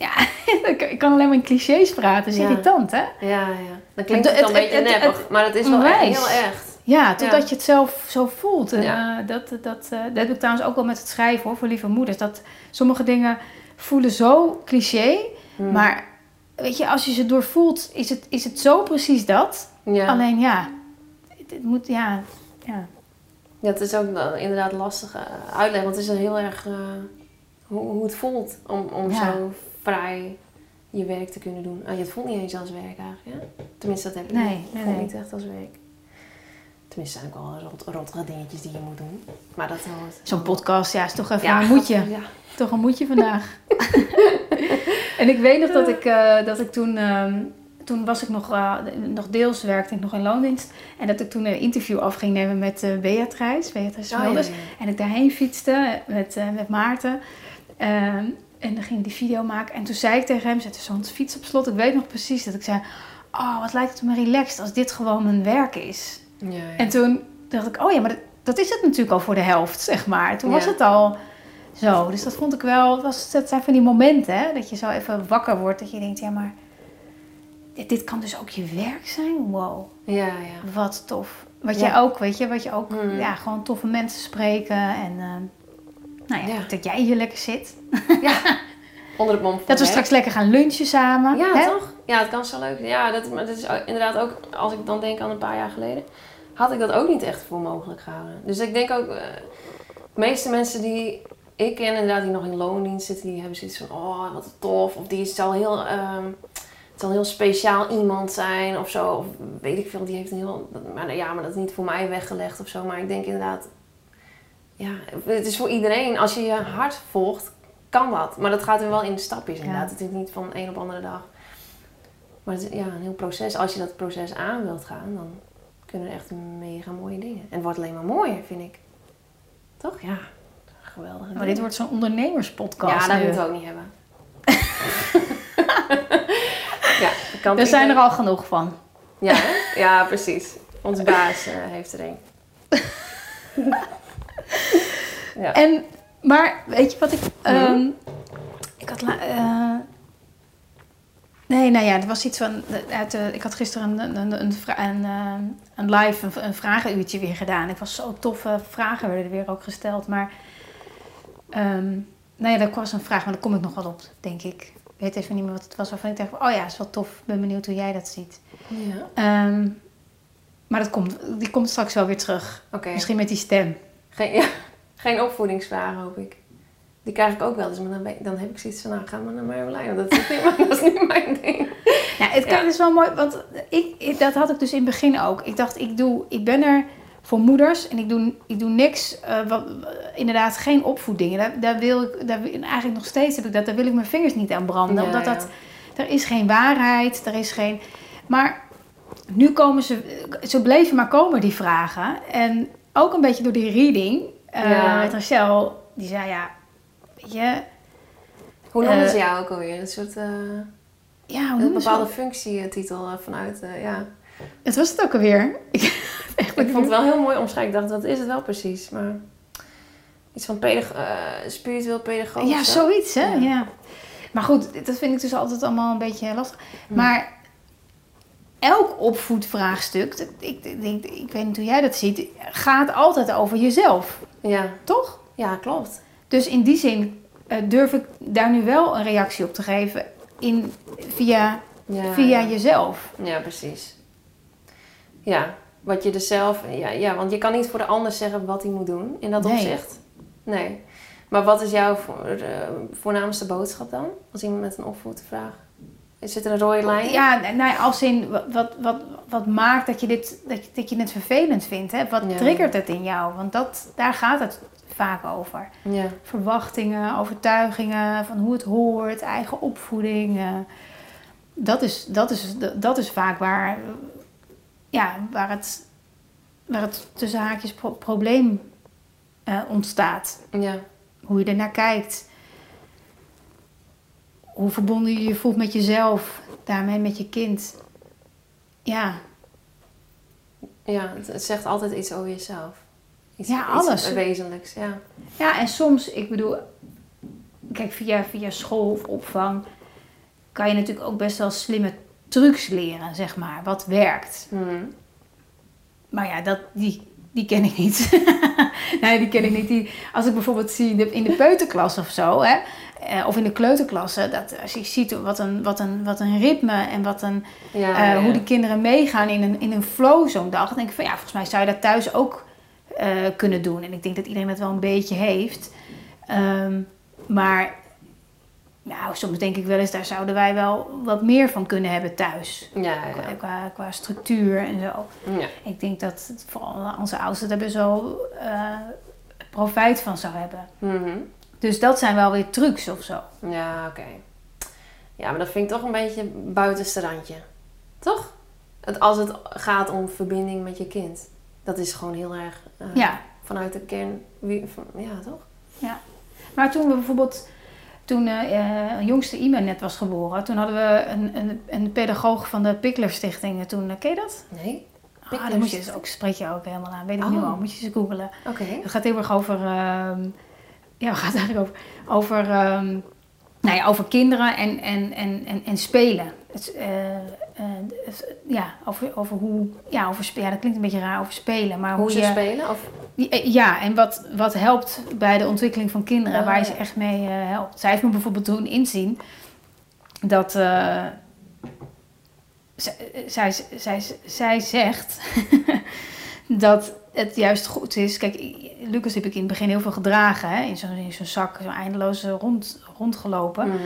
Ja, ik kan alleen maar in clichés praten, dat is Ja. irritant, hè? Ja, ja. Dan klinkt Het- het, een beetje neppig, maar het is wel echt heel echt. Ja, totdat Ja. je het zelf zo voelt. En, Ja. eh, dat, dat, dat, eh, dat heb ik trouwens ook wel met het schrijven hoor, voor lieve moeders. Dat sommige dingen voelen zo cliché, Hmm. maar weet je, als je ze doorvoelt, is het, is het zo precies dat. ja. Alleen ja, het, het moet, ja, ja. Het is ook inderdaad lastig uitleggen, want het is heel erg eh, hoe, hoe het voelt om, om zo vrij je werk te kunnen doen. Ah, het voelt niet eens als werk eigenlijk, ja? Tenminste, dat heb ik Nee, niet. nee, niet echt als werk. Tenminste, zijn ook wel rot, rottere dingetjes die je moet doen. Maar dat hoort. Zo'n podcast, ja, is toch even Ja, een moedje. Ja. Toch een moedje vandaag. en ik weet nog dat ik, eh, dat ik toen, ehm, toen was ik nog, eh, nog deels werkte ik nog in loondienst. En dat ik toen een interview af ging nemen met eh Beatrice, Beatrice Oh, ja, Smulders. ja. En ik daarheen fietste met, eh, met Maarten. En dan ging ik die video maken. En toen zei ik tegen hem, zette zo'n fiets op slot. Ik weet nog precies dat ik zei, oh wat lijkt het me relaxed als dit gewoon mijn werk is. Ja, ja. En toen dacht ik, oh ja, maar dat, dat is het natuurlijk al voor de helft, zeg maar. Toen was het al zo. Dus dat vond ik wel, het was, dat zijn van die momenten, hè, dat je zo even wakker wordt. Dat je denkt, ja, maar dit, dit kan dus ook je werk zijn? Wow, ja, ja. wat tof. Wat jij ook, weet je, wat je ook, Hmm. ja, gewoon toffe mensen spreken. En eh, nou ja, Ja. dat jij hier lekker zit. Onder het mom van Dat we straks lekker gaan lunchen samen. Ja, hè? toch? Ja, het kan zo leuk. Ja, dat, maar dat is inderdaad ook, als ik dan denk aan een paar jaar geleden, had ik dat ook niet echt voor mogelijk gehouden. Dus ik denk ook, eh, de meeste mensen die ik ken, inderdaad, die nog in loondienst zitten, die hebben zoiets van, oh, wat tof. Of die zal heel, ehm, het zal heel speciaal iemand zijn of zo. Of weet ik veel, die heeft een heel, maar ja, maar dat is niet voor mij weggelegd of zo. Maar ik denk inderdaad, ja, het is voor iedereen. Als je je hart volgt, kan dat. Maar dat gaat er wel in stapjes Ja. inderdaad. Het is niet van een op andere dag. Maar het is ja, een heel proces. Als je dat proces aan wilt gaan, dan kunnen er echt mega mooie dingen. En het wordt alleen maar mooier, vind ik. Toch? Ja. Geweldig. Maar dit wordt zo'n ondernemerspodcast Ja, dat nu. moeten we ook niet hebben. ja, kan Er zijn er al genoeg van. Ja, hè? ja, precies. Onze baas eh, heeft er een. ja. En, maar weet je wat ik... Mhm. ehm, ik had... eh, nee, nou ja, er was iets van... Uit de, ik had gisteren een, een, een, een, eh, een live, een, een vragenuurtje weer gedaan. Ik was zo toffe vragen werden er weer ook gesteld. Maar... ehm nou ja, daar was een vraag, maar daar kom ik nog wel op, denk ik. Ik weet even niet meer wat het was waarvan ik dacht... Oh ja, is wel tof. Ik ben benieuwd hoe jij dat ziet. ja. Ehm, maar dat komt, die komt straks wel weer terug. Misschien met die stem. Geen, ja, geen opvoedingsvragen, hoop ik. Die krijg ik ook wel, dus maar dan, dan heb ik zoiets van, nou, ga maar naar Marjolein, want dat is niet, mijn- dat is niet mijn ding. Ja, het, Ja. het is wel mooi, want ik, ik- dat had ik dus in het begin ook. Ik dacht, ik, doe, ik ben er voor moeders. En ik doe, ik doe niks, eh, wat, inderdaad geen opvoedingen. Daar, daar wil ik, daar, eigenlijk nog steeds heb ik dat, daar wil ik mijn vingers niet aan branden. Omdat ja. dat, er is geen waarheid, er is geen... Maar nu komen ze, ze bleven maar komen die vragen. En ook een beetje door die reading eh, Ja. met Rachel, die zei ja, weet je, Hoe noemen Eh, ze jou ook alweer? Een soort eh, ja, hoe een bepaalde functietitel eh, vanuit, eh, ja. Het was het ook alweer. Ik, echt, Ik vond het wel heel mooi omschrijven. Ik dacht, dat is het wel precies. Maar iets van pedag eh, spiritueel pedagoog. Ja, zoiets, hè? Ja. Ja. Maar goed, dat vind ik dus altijd allemaal een beetje lastig. Hm. Maar elk opvoedvraagstuk, ik, ik, denk, ik weet niet hoe jij dat ziet, gaat altijd over jezelf, Ja. toch? ja, klopt. Dus in die zin eh, durf ik daar nu wel een reactie op te geven in, via, Ja, via ja. jezelf. Ja, precies. Ja, wat je er zelf... Ja, ja, want je kan niet voor de ander zeggen wat hij moet doen in dat Nee. opzicht. Nee. Maar wat is jouw voor, eh, voornaamste boodschap dan? Als iemand met een opvoedvraag... Zit er een rode lijn? Ja, nou als in wat, wat, wat, maakt dat je, dit, dat, je, dat je het vervelend vindt? Hè? Wat Ja. triggert het in jou? Want dat, daar gaat het vaak over. Ja. verwachtingen, overtuigingen van hoe het hoort, eigen opvoeding. eh, dat, is, dat, is, dat is vaak waar, ja, waar, het, waar het tussen haakjes pro- probleem eh, ontstaat. Ja. Hoe je ernaar kijkt. Hoe verbonden je je voelt met jezelf, daarmee met je kind. Ja, Ja, het, zegt altijd iets over jezelf. Iets, Ja, iets alles. wezenlijks, ja. Ja, en soms, ik bedoel, kijk, via, via school of opvang kan je natuurlijk ook best wel slimme trucs leren, zeg maar, wat werkt. Mhm. Maar ja, dat, die, die ken ik niet. nee, die ken ik niet. Die, als ik bijvoorbeeld zie in de, in de peuterklas of zo, hè, eh, of in de kleuterklasse, dat als je ziet wat een, wat een, wat een ritme en wat een, Ja, eh, ja. hoe die kinderen meegaan in een, in een flow zo'n dag. Dan denk ik van ja, volgens mij zou je dat thuis ook eh, kunnen doen. En ik denk dat iedereen dat wel een beetje heeft. Ehm, maar nou, soms denk ik wel eens, daar zouden wij wel wat meer van kunnen hebben thuis. Ja, Qua, ja. qua, qua structuur en zo. ja. Ik denk dat vooral onze ouders daar best wel profijt van zou hebben. Mhm. Dus dat zijn wel weer trucs of zo. Ja, oké. Ja, maar dat vind ik toch een beetje buitenste randje. Toch? Het, als het gaat om verbinding met je kind. Dat is gewoon heel erg eh, Ja. vanuit de kern. Wie, van, ja, toch? Maar toen we bijvoorbeeld, toen eh eh, jongste Ime net was geboren, toen hadden we een, een, een pedagoog van de Pickler Stichting. Toen, ken je dat? Nee? Ah, dan moet je dus ook, spreek je ook helemaal aan. Weet ik nu Oh. al, moet je eens googelen. Oké. Het gaat heel erg over, ehm, ja, het gaat eigenlijk over, over, ehm, nou ja, over kinderen en, en, en, en, en spelen. Het, eh, eh, het- ja, over, over hoe, ja, over, spe- ja, dat klinkt een beetje raar over spelen, maar hoe, Hoe ze je, spelen? Of, ja, en wat, wat helpt bij de ontwikkeling van kinderen, Ah, waar je ze echt mee eh, helpt. Zij heeft me bijvoorbeeld doen inzien dat eh, zij, zij, zij, zij zegt dat het juist goed is. Kijk, Lucas heb ik in het begin heel veel gedragen, hè, in zo'n zak, zo eindeloos rond, rondgelopen. Mhm.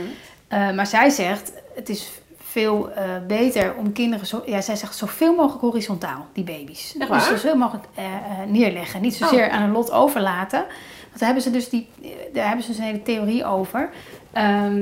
Eh, maar zij zegt, het is veel eh, beter om kinderen, zo, ja, zij zegt zoveel mogelijk horizontaal, die baby's. Echt Dus waar? zoveel mogelijk eh, neerleggen. Niet zozeer Oh. aan een lot overlaten. Want daar hebben ze dus, die, daar hebben ze dus een hele theorie over. Ehm,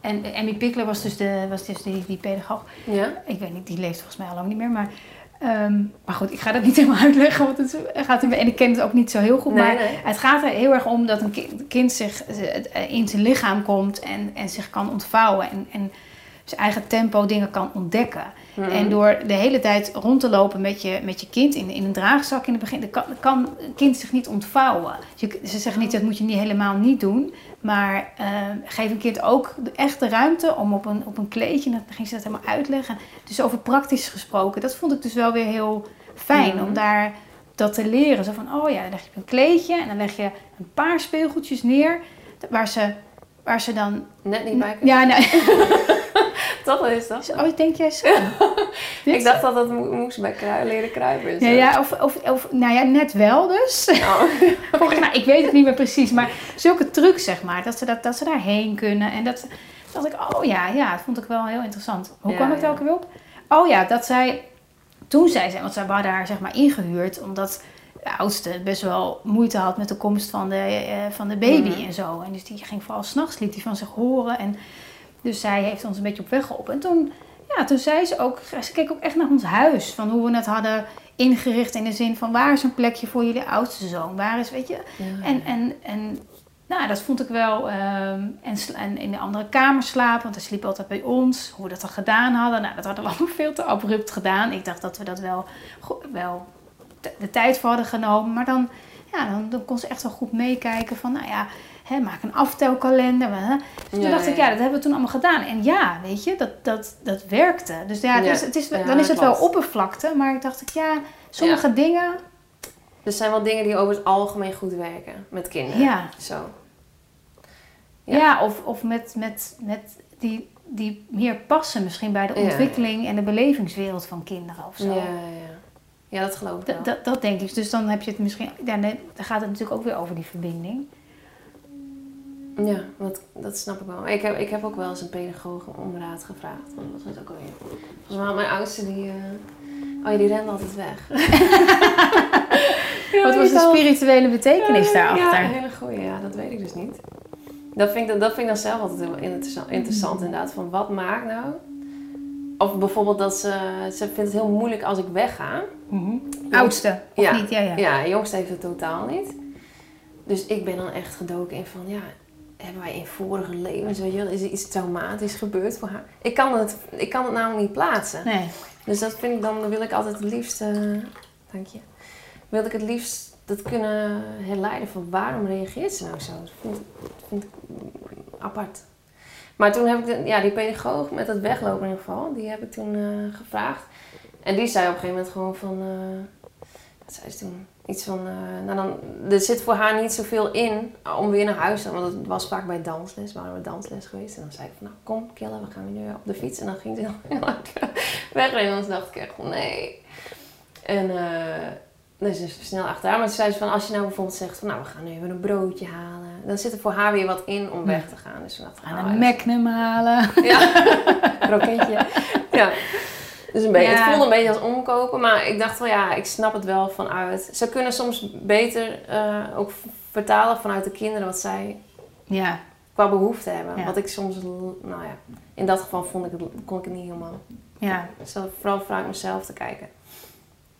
en Emmy Pickler was dus, de, was dus die, die pedagoog. Ja? Ik weet niet, die leeft volgens mij al lang niet meer. Maar, ehm, maar goed, ik ga dat niet helemaal uitleggen. Want het gaat, en ik ken het ook niet zo heel goed. Nee, maar nee. het gaat er heel erg om dat een ki- kind zich eh, in zijn lichaam komt en, en zich kan ontvouwen. En, en zijn eigen tempo dingen kan ontdekken. Mhm. En door de hele tijd rond te lopen met je, met je kind in, in een draagzak in het begin, dan kan, kan een kind zich niet ontvouwen. Je, ze zeggen niet, dat moet je niet helemaal niet doen. Maar eh, geef een kind ook de echte ruimte om op een, op een kleedje, dan ging ze dat helemaal uitleggen. Dus over praktisch gesproken, dat vond ik dus wel weer heel fijn Mhm. om daar dat te leren. Zo van, oh ja, dan leg je een kleedje en dan leg je een paar speelgoedjes neer waar ze, waar ze dan... Net niet bij kunnen. Ja, nou, Toch is dat? oh, denk jij zo? Ik dacht dat dat mo- moest bij krui- leren kruipen. en Ja, ja of, of, of, nou ja, net wel dus. Oh. Volgens mij, ik weet het niet meer precies, maar zulke trucs zeg maar, dat ze, dat, dat ze daarheen kunnen. En dat dacht ik, oh ja, ja, dat vond ik wel heel interessant. Hoe Ja, kwam ik daar ja. ook weer op? Oh ja, dat zij, toen zei ze, want zij waren daar zeg maar ingehuurd, omdat de oudste best wel moeite had met de komst van de, eh, van de baby Mhm. en zo. En dus die ging vooral s'nachts, liet die van zich horen. En dus zij heeft ons een beetje op weg geholpen. En toen, ja, toen zei ze ook, ze keek ook echt naar ons huis. Van hoe we het hadden ingericht in de zin van waar is een plekje voor jullie oudste zoon? Waar is, weet je, Ja. en, en, en nou, dat vond ik wel. ehm, en, en in de andere kamer slapen, want hij sliep altijd bij ons. Hoe we dat dan gedaan hadden, nou, dat hadden we allemaal veel te abrupt gedaan. Ik dacht dat we dat wel, wel de, de tijd voor hadden genomen. Maar dan, ja, dan, dan kon ze echt wel goed meekijken van, nou ja, hè, maak een aftelkalender. Hè. Dus toen Ja, dacht ik, ja. dat hebben we toen allemaal gedaan. En ja, weet je, dat, dat, dat werkte. Dus ja. Dus het is, dan is het wel oppervlakte. Maar ik dacht, ik, ja, sommige dingen, Er zijn wel dingen die over het algemeen goed werken met kinderen. ja. Zo. Ja, Ja. of, of met, met, met die, die meer passen misschien bij de Ja. ontwikkeling en de belevingswereld van kinderen of zo. Ja, ja. ja, dat geloof ik wel. Dat, dat, dat denk ik. Dus dan heb je het misschien. Ja, nee, dan gaat het natuurlijk ook weer over die verbinding. Ja, want dat snap ik wel. Ik heb, ik heb ook wel eens een pedagoog om raad gevraagd. Wat was het ook alweer? Volgens mij mijn oudste die... eh, Oh ja, die rende altijd weg. Wat was de spirituele betekenis daarachter? Ja, een hele goeie. Ja, dat weet ik dus niet. Dat vind ik, dat vind ik dan zelf altijd heel interessant, interessant inderdaad. Van wat maakt nou... Of bijvoorbeeld dat ze... Ze vindt het heel moeilijk als ik wegga. Mhm. Oudste, of Ja. niet? Ja, ja. Ja, jongste heeft het totaal niet. Dus ik ben dan echt gedoken in van, ja, hebben wij in vorige levens, weet je wel, is er iets traumatisch gebeurd voor haar? Ik kan het, ik kan het namelijk niet plaatsen. Nee. Dus dat vind ik dan, dan wil ik altijd het liefst, eh, dank je, wil ik het liefst dat kunnen herleiden van waarom reageert ze nou zo? Dat vind, dat vind ik apart. Maar toen heb ik, de, ja, die pedagoog met het weglopen in ieder geval, die heb ik toen eh, gevraagd. En die zei op een gegeven moment gewoon van, eh, wat zei ze toen? Iets van, eh, nou dan, er zit voor haar niet zoveel in om weer naar huis te gaan. Want het was vaak bij dansles, waren we dansles geweest. En dan zei ik van, nou kom Kille, we gaan weer nu op de fiets. En dan ging ze heel, hard wegrennen. En dan dacht ik echt van, nee. En uh, dus is snel achteraan. Maar toen zei ze van, als je nou bijvoorbeeld zegt van, nou we gaan nu even een broodje halen. Dan zit er voor haar weer wat in om weg te gaan. Dus ik, Gaan nou, een Magnum halen. ja, kroketje. Ja. Dus een beetje, Ja. het voelde een beetje als omkopen. Maar ik dacht wel, ja, ik snap het wel vanuit... Ze kunnen soms beter eh, ook vertalen vanuit de kinderen wat zij Ja, qua behoefte hebben. Ja. Wat ik soms, nou ja, in dat geval vond ik het, kon ik het niet helemaal. ja. Dus dat vooral vanuit mezelf te kijken.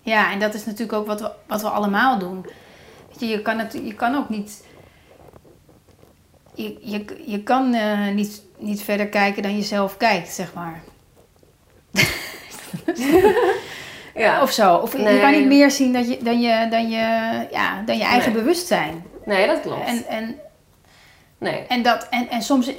Ja, en dat is natuurlijk ook wat we, wat we allemaal doen. Weet je, je kan, het, je kan ook niet. Je, je, je kan eh, niet, niet verder kijken dan je zelf kijkt, zeg maar. Ja. Of zo. Of je kan niet meer zien dat je, dan, je, dan, je, ja, dan je eigen Nee. bewustzijn. Nee, dat klopt. En, en, nee. en, dat, en, en soms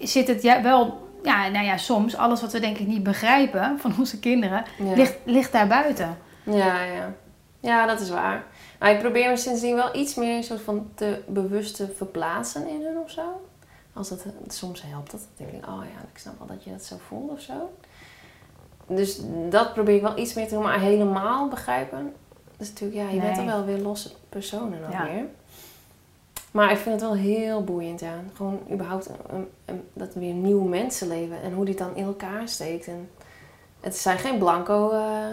zit het ja, wel. Ja, nou ja, soms alles wat we denk ik niet begrijpen van onze kinderen, Ja. ligt, ligt daar buiten. Ja, ja. Ja, dat is waar. Maar ik probeer me sindsdien wel iets meer soort van te bewust te verplaatsen in hun of zo. Als dat, soms helpt dat. Dan denk ik, oh ja, ik snap wel dat je dat zo voelt of zo. Dus dat probeer ik wel iets meer te doen, maar helemaal begrijpen. Dus natuurlijk, ja, je bent dan wel weer losse personen nog Ja. weer. Maar ik vind het wel heel boeiend, ja. Gewoon überhaupt een, een- dat weer nieuwe mensen leven en hoe die dan in elkaar steekt. En het zijn geen blanco, eh,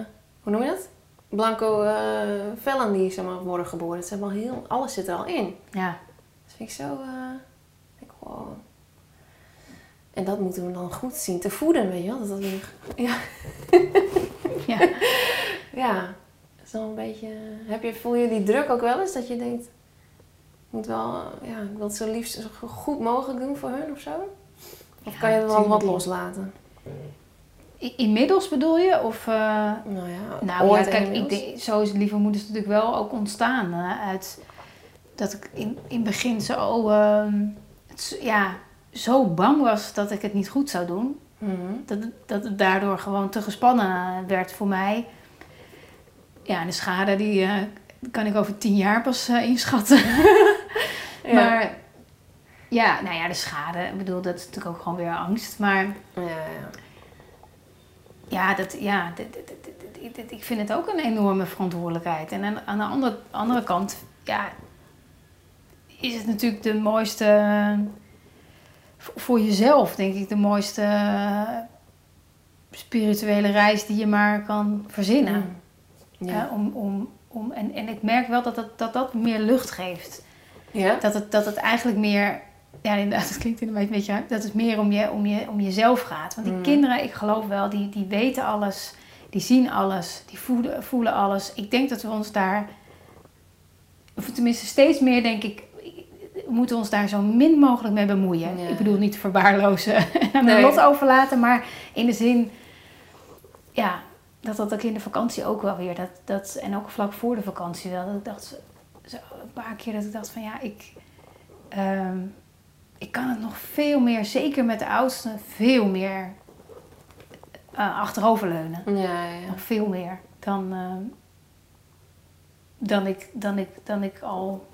hoe noem je dat? Blanco eh vellen die zeg maar, worden geboren. Het zijn wel heel, alles zit er al in. Ja. Dat vind ik zo, eh, ik, wow. En dat moeten we dan goed zien te voeden, weet je wel? Dat dat weer, ja. Ja. ja, een beetje, heb je, voel je die druk ook wel eens? Dat je denkt, ik moet wel, ja, ik wil het zo liefst zo goed mogelijk doen voor hun of zo? Of Ja, kan je er wel wat loslaten? Inmiddels bedoel je? Of, eh, Nou ja, nou ooit ja, kijk, ik denk, zo is Lieve Moeders natuurlijk wel ook ontstaan. uit dat ik in, in het begin zo, ehm, het, zo- ja, zo bang was dat ik het niet goed zou doen. Mhm. Dat, het- dat het daardoor gewoon te gespannen werd voor mij. Ja, en de schade die eh, kan ik over tien jaar pas eh, inschatten. Ja. Maar ja, nou ja, de schade, ik bedoel, dat is natuurlijk ook gewoon weer angst. Maar ja, ja. ja, dat, ja ik vind het ook een enorme verantwoordelijkheid. En aan, aan de andere, andere kant, ja, is het natuurlijk de mooiste, voor- jezelf denk ik, de mooiste eh, spirituele reis die je maar kan verzinnen. Mm. Ja. Om, om, om en, en ik merk wel dat dat, dat dat meer lucht geeft. Ja? Dat het, dat het eigenlijk meer, ja inderdaad, dat klinkt inderdaad een beetje, dat het meer om, je, om, je, om jezelf gaat. Want die Mm. kinderen, ik geloof wel, die, die weten alles, die zien alles, die voelen, voelen alles. Ik denk dat we ons daar, of tenminste steeds meer denk ik, moeten ons daar zo min mogelijk mee bemoeien. Ja. Ik bedoel niet verwaarlozen en aan Nee. lot overlaten, maar in de zin, ja, dat dat ook in de vakantie ook wel weer, dat, dat, en ook vlak voor de vakantie wel, dat ik dacht, zo, een paar keer dat ik dacht van ja, ik, ehm, ik kan het nog veel meer, zeker met de oudste, veel meer eh, achteroverleunen. Ja, ja. Nog veel meer dan, ehm, dan, ik, dan, ik, dan ik al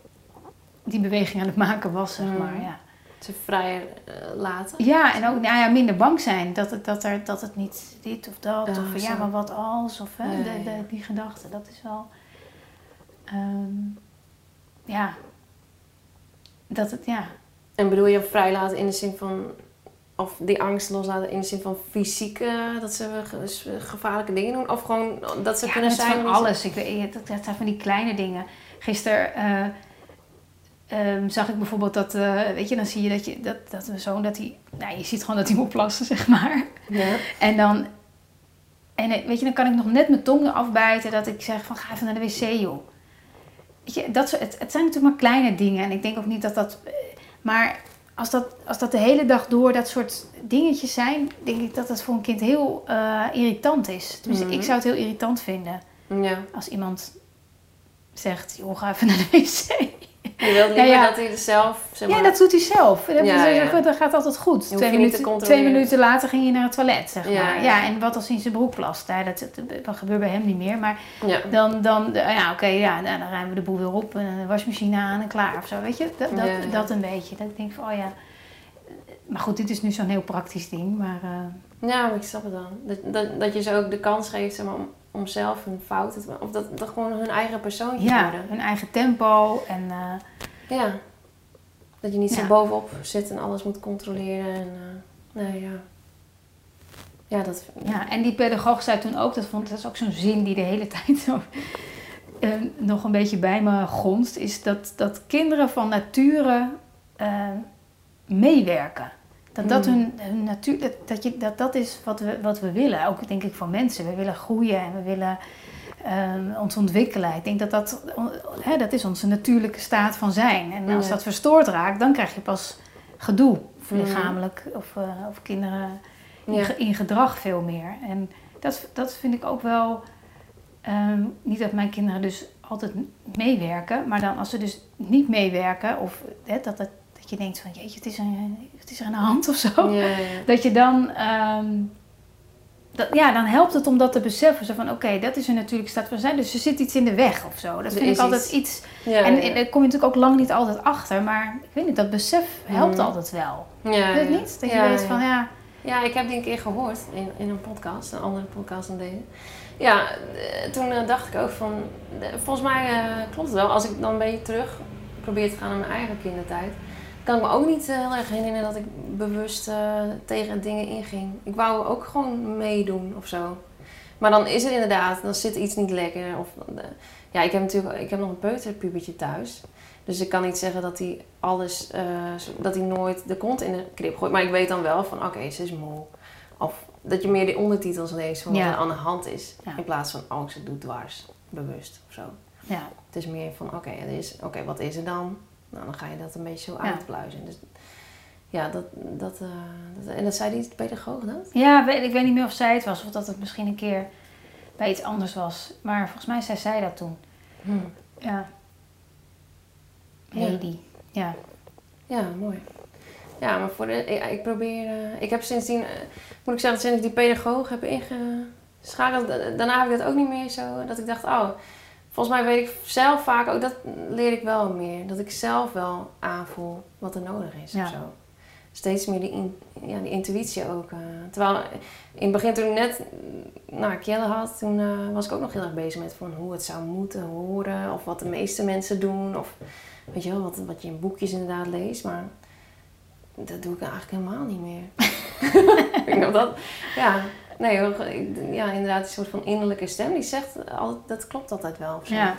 die beweging aan het maken was, zeg Mm. maar. Ja. Ze vrijer eh, laten. Ja, en ook nou ja, minder bang zijn dat het, dat, er, dat het niet dit of dat, of ja, maar wat als, of hè, de, die gedachte, dat is wel, ehm, ja, dat het, ja, En bedoel je vrij laten in de zin van... Of die angst loslaten in de zin van fysiek... eh, dat ze ge- gevaarlijke dingen doen? Of gewoon dat ze ja, kunnen zijn... van alles. Ik weet, dat, dat zijn van die kleine dingen. Gisteren eh, ehm, zag ik bijvoorbeeld dat, eh, weet je, dan zie je dat, je, dat, dat mijn zoon, dat hij, nou je ziet gewoon dat hij moet plassen, zeg maar. Ja. En dan, en eh, weet je, dan kan ik nog net mijn tong afbijten dat ik zeg van ga even naar de wc joh. Weet je, dat soort, het, het zijn natuurlijk maar kleine dingen en ik denk ook niet dat dat, eh, maar als dat, als dat de hele dag door dat soort dingetjes zijn, denk ik dat dat voor een kind heel irritant is. Mhm. ik zou het heel irritant vinden ja. als iemand zegt, joh, ga even naar de wc. Je wilt niet Ja, ja. meer dat hij er zelf... Zeg maar, Ja, dat doet hij zelf. Dat, Ja, dat gaat altijd goed. Twee minuten, twee minuten later ging je naar het toilet, zeg Ja, maar. ja. Ja, en wat als hij in zijn broek plast? Ja, dat, dat, gebeurt bij hem niet meer. Maar Ja. dan, dan ja, oké, ja, nou, dan ruimen we de boel weer op. En de wasmachine aan en klaar of zo, weet je? Dat, dat, dat een beetje. Dat ik denk van, oh ja... Maar goed, dit is nu zo'n heel praktisch ding. Maar eh, Ja, maar ik snap het dan. Dat, dat, dat je ze ook de kans geeft zeg maar, om, om zelf hun fouten te Of dat, dat gewoon hun eigen persoontje ja, worden. hun eigen tempo. En eh, Ja. Dat je niet zo bovenop zit en alles moet controleren. En, eh, nee, ja. Ja, dat... Ja, en die pedagoog zei toen ook, dat, vond, dat is ook zo'n zin die de hele tijd zo, eh, nog een beetje bij me gonst, is dat, dat kinderen van nature meewerken. Dat dat, Hmm. hun, hun natuur, dat, dat, je, dat dat is wat we, wat we willen, ook denk ik van mensen. We willen groeien en we willen eh, ons ontwikkelen. Ik denk dat dat, hè, dat is onze natuurlijke staat van zijn. En als dat verstoord raakt, dan krijg je pas gedoe, of Hmm. lichamelijk, of, eh, of kinderen in, Ja. ge- in gedrag veel meer. En dat, dat vind ik ook wel. ehm, niet dat mijn kinderen dus altijd meewerken, maar dan als ze dus niet meewerken, of dat, dat, dat je denkt van jeetje, het is, een, het is er aan de hand of zo. Ja, ja. Dat je dan. ehm, dat, ja, dan helpt het om dat te beseffen. Zo van, oké, dat is een natuurlijke staat van zijn. Dus er zit iets in de weg of zo. Dat Er vind ik altijd iets. iets. Ja, en, daar kom je natuurlijk ook lang niet altijd achter. Maar ik weet niet, dat besef helpt Mhm. altijd wel. ja, Weet ja. niet? Dat je weet van, ja, Ja, ik heb die een keer gehoord in, in een podcast, een andere podcast dan deze. Ja, eh, toen eh, dacht ik ook van, eh, volgens mij klopt het wel. Als ik dan een beetje terug probeer te gaan naar mijn eigen kindertijd, kan ik me ook niet eh, heel erg herinneren dat ik bewust eh, tegen dingen inging. Ik wou ook gewoon meedoen of zo. Maar dan is het inderdaad, dan zit iets niet lekker. Of, eh, ja, ik heb natuurlijk ik heb nog een peuterpubertje thuis. Dus ik kan niet zeggen dat hij alles, dat hij nooit de kont in de krip gooit. Maar ik weet dan wel van, oké, ze is moe. Of dat je meer die ondertitels leest van wat Ja. er aan de hand is. Ja. In plaats van, oh, ze doet dwars, bewust of zo. ja. Het is meer van, oké, is oké, wat is er dan? Nou, dan ga je dat een beetje zo Ja. uitpluizen. Dus ja, dat, dat, eh, dat... En dat zei die pedagoog dat? Ja, weet, ik weet niet meer of zij het was of dat het misschien een keer bij iets anders was. Maar volgens mij zei zij dat toen. Hm. Ja. Ja. Heidi. Ja. Ja, mooi. Ja, maar voor de, ik, ik probeer... eh, ik heb sindsdien, eh, moet ik zeggen, sinds ik die pedagoog heb ingeschakeld, da- daarna heb ik dat ook niet meer zo, dat ik dacht, oh, volgens mij weet ik zelf vaak ook, dat leer ik wel meer. Dat ik zelf wel aanvoel wat er nodig is Ja. of zo. Steeds meer die, in, ja, die intuïtie ook. eh. terwijl in het begin toen ik net nou, Kjelle had, toen eh, was ik ook nog heel erg bezig met van hoe het zou moeten horen. Of wat de meeste mensen doen. Of weet je wel, wat, wat je in boekjes inderdaad leest. Maar dat doe ik eigenlijk helemaal niet meer. ik dat, ja, nee, hoor, ja, inderdaad, die soort van innerlijke stem die zegt, dat klopt altijd wel. of zo. Ja,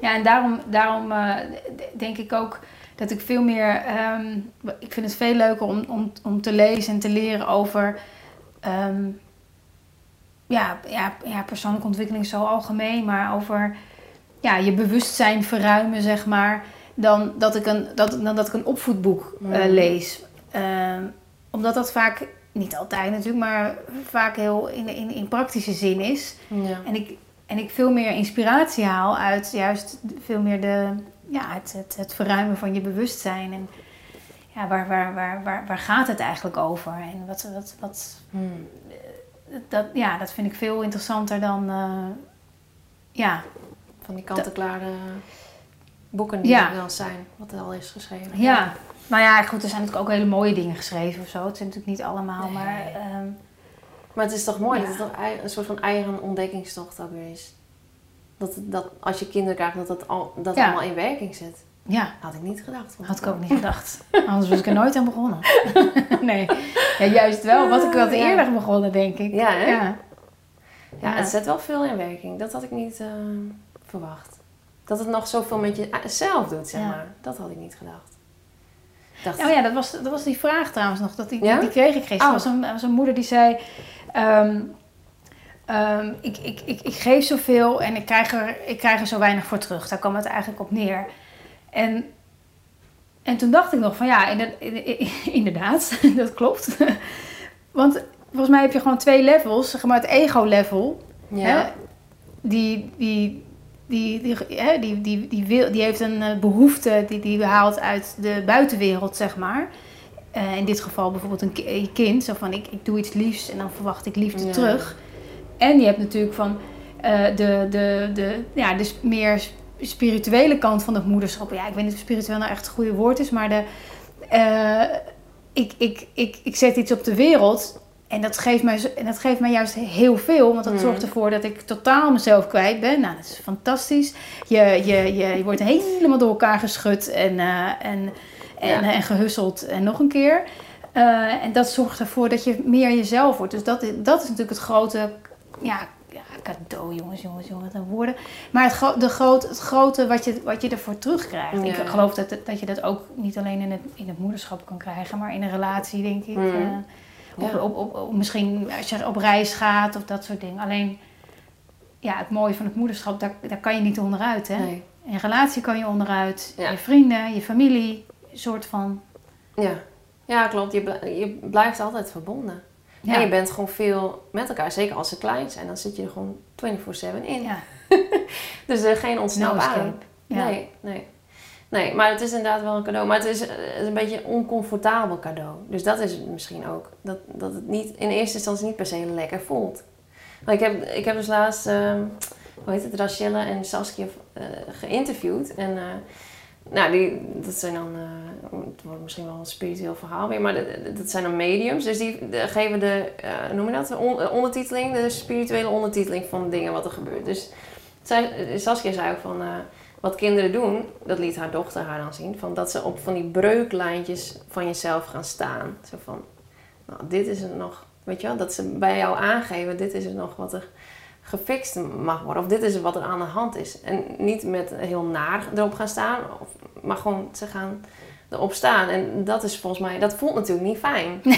ja en daarom, daarom eh, denk ik ook dat ik veel meer. ehm, ik vind het veel leuker om, om, om te lezen en te leren over. ehm, ja, ja, ja, persoonlijke ontwikkeling zo algemeen, maar over ja, je bewustzijn verruimen, zeg maar. Dan dat ik een, dat, dan dat ik een opvoedboek eh, Mhm. lees. Ehm, omdat dat vaak, niet altijd natuurlijk, maar vaak heel in, in, in praktische zin is. Ja. En ik, en ik veel meer inspiratie haal uit juist veel meer de, ja, het, het, het verruimen van je bewustzijn. En ja, waar, waar, waar, waar, waar gaat het eigenlijk over? En wat, wat, wat, Hmm. dat, ja, dat vind ik veel interessanter dan, eh, ja, Van die kant-en-klare boeken die Ja. er wel zijn, wat er al is geschreven. ja. Nou ja, goed, er zijn natuurlijk ook hele mooie dingen geschreven of zo. Het zijn natuurlijk niet allemaal, Nee. maar ehm, Maar het is toch mooi Ja. dat het toch een soort van eigen ontdekkingstocht ook weer is. Dat, dat als je kinderen krijgt, dat dat, al, dat Ja. allemaal in werking zit. ja, Had ik niet gedacht. had ik ook niet gedacht. Anders was ik er nooit aan begonnen. nee, ja, juist wel. Wat ik Ja. eerder begonnen, denk ik. Ja, hè? Ja. Ja, het zet wel veel in werking. Dat had ik niet eh, verwacht. Dat het nog zoveel met jezelf doet, zeg maar. Dat had ik niet gedacht. Dacht, Oh ja, dat was, dat was die vraag trouwens nog. Dat die, Ja? die kreeg ik gisteren. Oh. was, een, was een moeder die zei... ehm, ehm, ik, ik, ik, ik geef zoveel en ik krijg, er, ik krijg er zo weinig voor terug. Daar kwam het eigenlijk op neer. En, en toen dacht ik nog van ja, inder- in- inderdaad, dat klopt. Want volgens mij heb je gewoon twee levels. Zeg maar het ego-level. ja. Hè? Die, die, die, die, die, die, die, wil, die heeft een eh, behoefte die die haalt uit de buitenwereld, zeg maar. Eh, in dit geval bijvoorbeeld een ki- een kind. Zo van, ik, ik doe iets liefs en dan verwacht ik liefde Ja. terug. En je hebt natuurlijk van eh, de, de, de, ja, de sp- meer sp- spirituele kant van het moederschap. Ja, ik weet niet of spiritueel nou echt het goede woord is, maar de, ik, ik, ik, ik zet iets op de wereld en dat geeft mij, en dat geeft mij juist heel veel, want dat Mm. zorgt ervoor dat ik totaal mezelf kwijt ben. Nou, dat is fantastisch. Je, je, je, je wordt helemaal door elkaar geschud en, eh, en, en, Ja. en gehusseld en nog een keer. Eh, en dat zorgt ervoor dat je meer jezelf wordt. Dus dat, is- dat is natuurlijk het grote ja, ja, cadeau, jongens, jongens, jongens, wat woorden. Maar het, gro- de groot, het grote wat je, wat je ervoor terugkrijgt. Ja. Ik geloof dat, dat je dat ook niet alleen in het, in het moederschap kan krijgen, maar in een relatie, denk ik. Mm. Eh, op, op, op, op- misschien als je op reis gaat of dat soort dingen. Alleen, ja, het mooie van het moederschap, daar, daar kan je niet onderuit. Hè? Nee. In relatie kan je onderuit. Ja. Je vrienden, je familie, een soort van... Ja. ja, klopt. Je, bl- je blijft altijd verbonden. Ja, En je bent gewoon veel met elkaar. Zeker als ze klein zijn, dan zit je er gewoon 24-7 in. ja. Dus er geen no ontsnap aan. escape. Ja. Nee, nee. Nee, maar het is inderdaad wel een cadeau. Maar het is, eh, het is een beetje een oncomfortabel cadeau. Dus dat is het misschien ook. Dat, dat het niet, in eerste instantie niet per se lekker voelt. Maar ik heb, ik heb dus laatst, ehm, hoe heet het, Rachelle en Saskia eh, geïnterviewd. En eh, nou, die, dat zijn dan, het wordt misschien wel een spiritueel verhaal weer, maar dat, dat zijn dan mediums. Dus die geven de, noem je dat, de on- ondertiteling, de spirituele ondertiteling van dingen wat er gebeurt. Dus Saskia zei ook van, wat kinderen doen, dat liet haar dochter haar dan zien, van dat ze op van die breuklijntjes van jezelf gaan staan. Zo van, nou, dit is het nog, weet je wel, dat ze bij jou aangeven, dit is het nog wat er gefixt mag worden. Of dit is wat er aan de hand is. En niet met heel naar erop gaan staan, of, maar gewoon ze gaan erop staan. En dat is volgens mij, dat voelt natuurlijk niet fijn.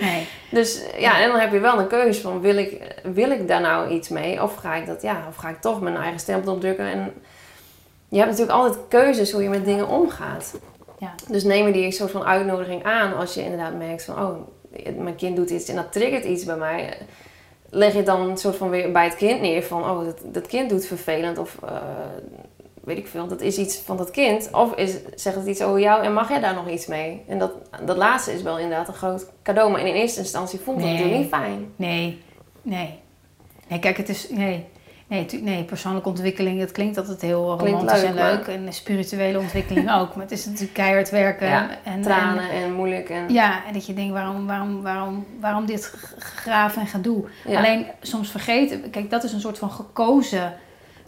Nee. Dus ja, en dan heb je wel een keuze van wil ik, wil ik daar nou iets mee? Of ga ik dat, ja, of ga ik toch mijn eigen stempel opdrukken? En je hebt natuurlijk altijd keuzes hoe je met dingen omgaat. Ja. Dus neem je die soort van uitnodiging aan als je inderdaad merkt van, oh, mijn kind doet iets en dat triggert iets bij mij. Leg je het dan een soort van weer bij het kind neer van, oh, dat, dat kind doet vervelend of eh, weet ik veel, dat is iets van dat kind. Of is, zegt het iets over jou en mag jij daar nog iets mee? En dat, dat laatste is wel inderdaad een groot cadeau, maar in eerste instantie voelt het Nee. natuurlijk niet fijn. Nee, nee. Nee, kijk, het is... Nee. Nee, nee, persoonlijke ontwikkeling, dat klinkt altijd heel Klinkt romantisch leuk, en maar- leuk. En spirituele ontwikkeling ook. Maar het is natuurlijk keihard werken. Ja, en, Tranen en, moeilijk en... Ja, en dat je denkt, waarom, waarom, waarom, waarom dit g- graaf en gedoe? Ja. Alleen soms vergeten... Kijk, dat is een soort van gekozen,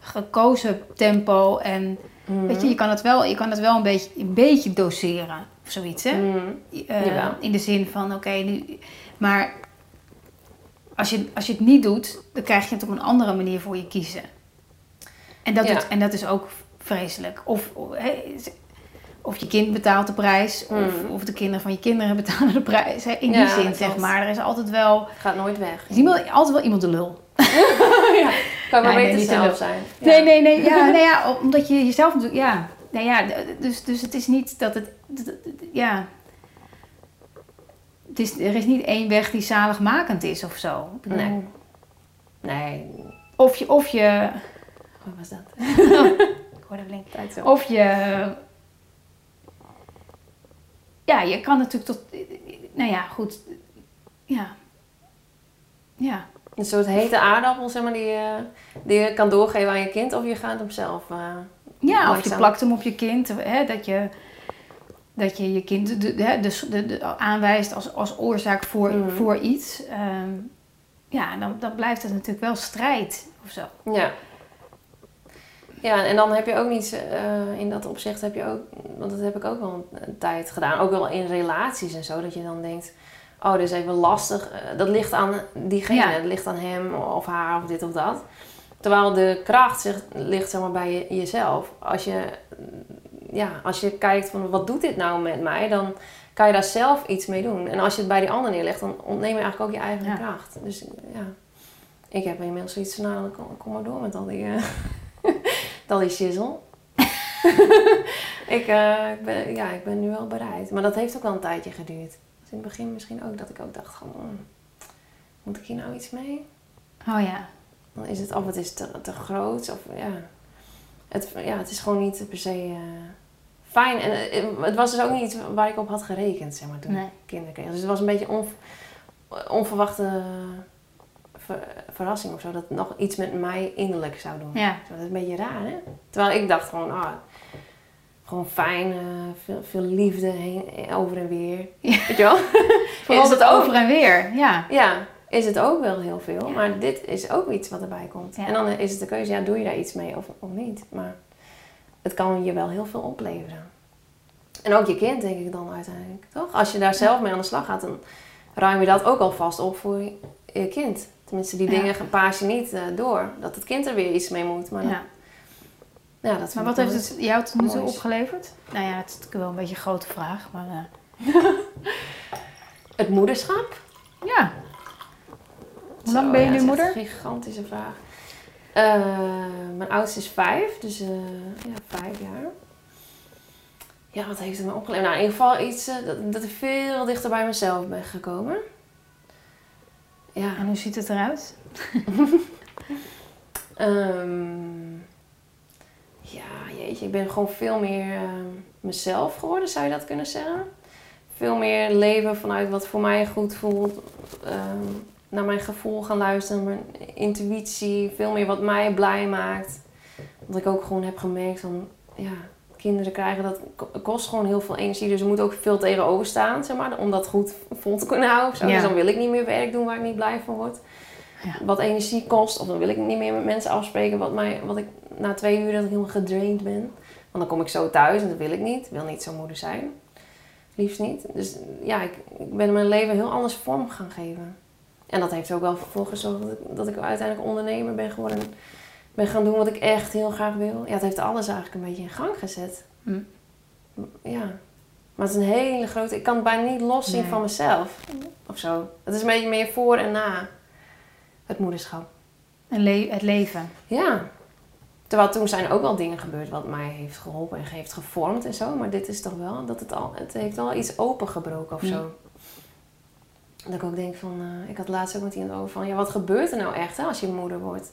gekozen tempo. En Mhm. weet je, je kan het wel, je kan het wel een, beetje, een beetje doseren. Of zoiets, hè? Mhm. Eh, in de zin van, oké, nu... Maar als je, als je het niet doet, dan krijg je het op een andere manier voor je kiezen. En dat, Ja. doet- en dat is ook vreselijk. Of, of, of je kind betaalt de prijs, of, Mm. of de kinderen van je kinderen betalen de prijs. In Ja, die zin, zeg maar. Er is altijd wel, gaat nooit weg. er is iemand, altijd wel iemand de lul. ja. Kan maar nee, beter zelf zijn. Nee, nee, nee. Ja, nou ja, omdat je jezelf natuurlijk... Ja, nou ja, dus, dus het is niet dat het... Ja... Het is, er is niet één weg die zaligmakend is of zo. Nee. Nee. Of je... Of je Wat was dat? ik hoorde blink. Tijd zo. Of je... Ja, je kan natuurlijk tot... Nou ja, goed. Ja. Ja. Een soort hete aardappel, zeg maar, die, je- die je kan doorgeven aan je kind. Of je gaat hem zelf... eh, Ja, of je plakt hem op je kind. Hè, dat, je, dat je je kind de, de, de, aanwijst als, als oorzaak voor, Mhm. voor iets. Ehm, ja, dan, dan blijft het natuurlijk wel strijd of zo. Ja. Ja, en dan heb je ook niet, eh, in dat opzicht heb je ook, want dat heb ik ook wel een, tijd gedaan, ook wel in relaties en zo, dat je dan denkt, oh, dit is even lastig, eh, dat ligt aan diegene, Ja. dat ligt aan hem of haar of dit of dat. Terwijl de kracht zich, ligt zeg maar bij je- jezelf. Als je, ja, als je kijkt van wat doet dit nou met mij, dan kan je daar zelf iets mee doen. En als je het bij die ander neerlegt, dan ontneem je eigenlijk ook je eigen Ja. kracht. Dus ja, ik heb inmiddels zoiets van, nou, kom, kom maar door met al die, al die shizzle. ik, eh, ik, ben, ja, ik ben nu wel bereid. Maar dat heeft ook wel een tijdje geduurd. Dus in het begin misschien ook dat ik ook dacht, van, hmm, moet ik hier nou iets mee? Oh ja. Dan is het of het is te, te groot of ja. Het, ja, het is gewoon niet per se eh, fijn. En eh, het was dus ook niet waar ik op had gerekend, zeg maar, toen Nee. ik kinderen kreeg. Dus het was een beetje onv- onverwachte ver- verrassing of zo. Dat nog iets met mij innerlijk zou doen. Ja. Dat is een beetje raar, hè? Terwijl ik dacht gewoon, ah, gewoon fijn, eh, veel, veel liefde heen, over en weer. Ja. Weet je wel? Vooral het over en weer. Ja. Ja, is het ook wel heel veel. Ja. Maar dit is ook iets wat erbij komt. Ja. En dan is het de keuze, ja, doe je daar iets mee of, of niet. Maar het kan je wel heel veel opleveren. En ook je kind, denk ik dan uiteindelijk. Toch? Als je daar zelf mee aan de slag gaat, dan ruim je dat ook alvast op voor je, kind. Tenminste, die Ja. dingen paas je niet eh, door. Dat het kind er weer iets mee moet. Maar, ja. ja. ja, dat Maar wat heeft het jou tot nu toe opgeleverd? Nou ja, het is natuurlijk wel een beetje een grote vraag. Maar iets. Het moederschap. ja. Hoe lang ben je nu dat is moeder? Een gigantische vraag. Eh, mijn oudste is vijf, dus eh, ja, vijf jaar. Ja, wat heeft het me opgeleverd? Nou, in ieder geval iets eh, dat, dat ik veel dichter bij mezelf ben gekomen. Ja, En hoe ziet het eruit? ehm, ja, jeetje, ik ben gewoon veel meer ehm, mezelf geworden, zou je dat kunnen zeggen. Veel meer leven vanuit wat voor mij goed voelt. ehm, naar mijn gevoel gaan luisteren, mijn intuïtie. Veel meer wat mij blij maakt. Wat ik ook gewoon heb gemerkt van, ja, kinderen krijgen dat ko- kost gewoon heel veel energie. Dus er moet ook veel tegenover staan, zeg maar, om dat goed vol te kunnen houden. Zo. Ja. Dus dan wil ik niet meer werk doen waar ik niet blij van word. Ja. Wat energie kost. Of dan wil ik niet meer met mensen afspreken wat, mij, wat ik na twee uur dat ik helemaal gedraind ben. Want dan kom ik zo thuis en dat wil ik niet. Ik wil niet zo'n moeder zijn. Liefst niet. Dus ja, ik, ik ben mijn leven heel anders vorm gaan geven. En dat heeft ook wel voor gezorgd dat ik, dat ik uiteindelijk ondernemer ben geworden. En ben gaan doen wat ik echt heel graag wil. Ja, het heeft alles eigenlijk een beetje in gang gezet. Hm. Ja. Maar het is een hele grote... Ik kan het bijna niet loszien Nee. van mezelf. Of zo. Het is een beetje meer voor en na het moederschap. En le- het leven. Ja. Terwijl toen zijn ook wel dingen gebeurd wat mij heeft geholpen en heeft gevormd en zo. Maar dit is toch wel, dat het al, het heeft wel iets opengebroken of Ja. zo. Dat ik ook denk van, eh, ik had laatst ook met iemand over van, ja wat gebeurt er nou echt hè, als je moeder wordt?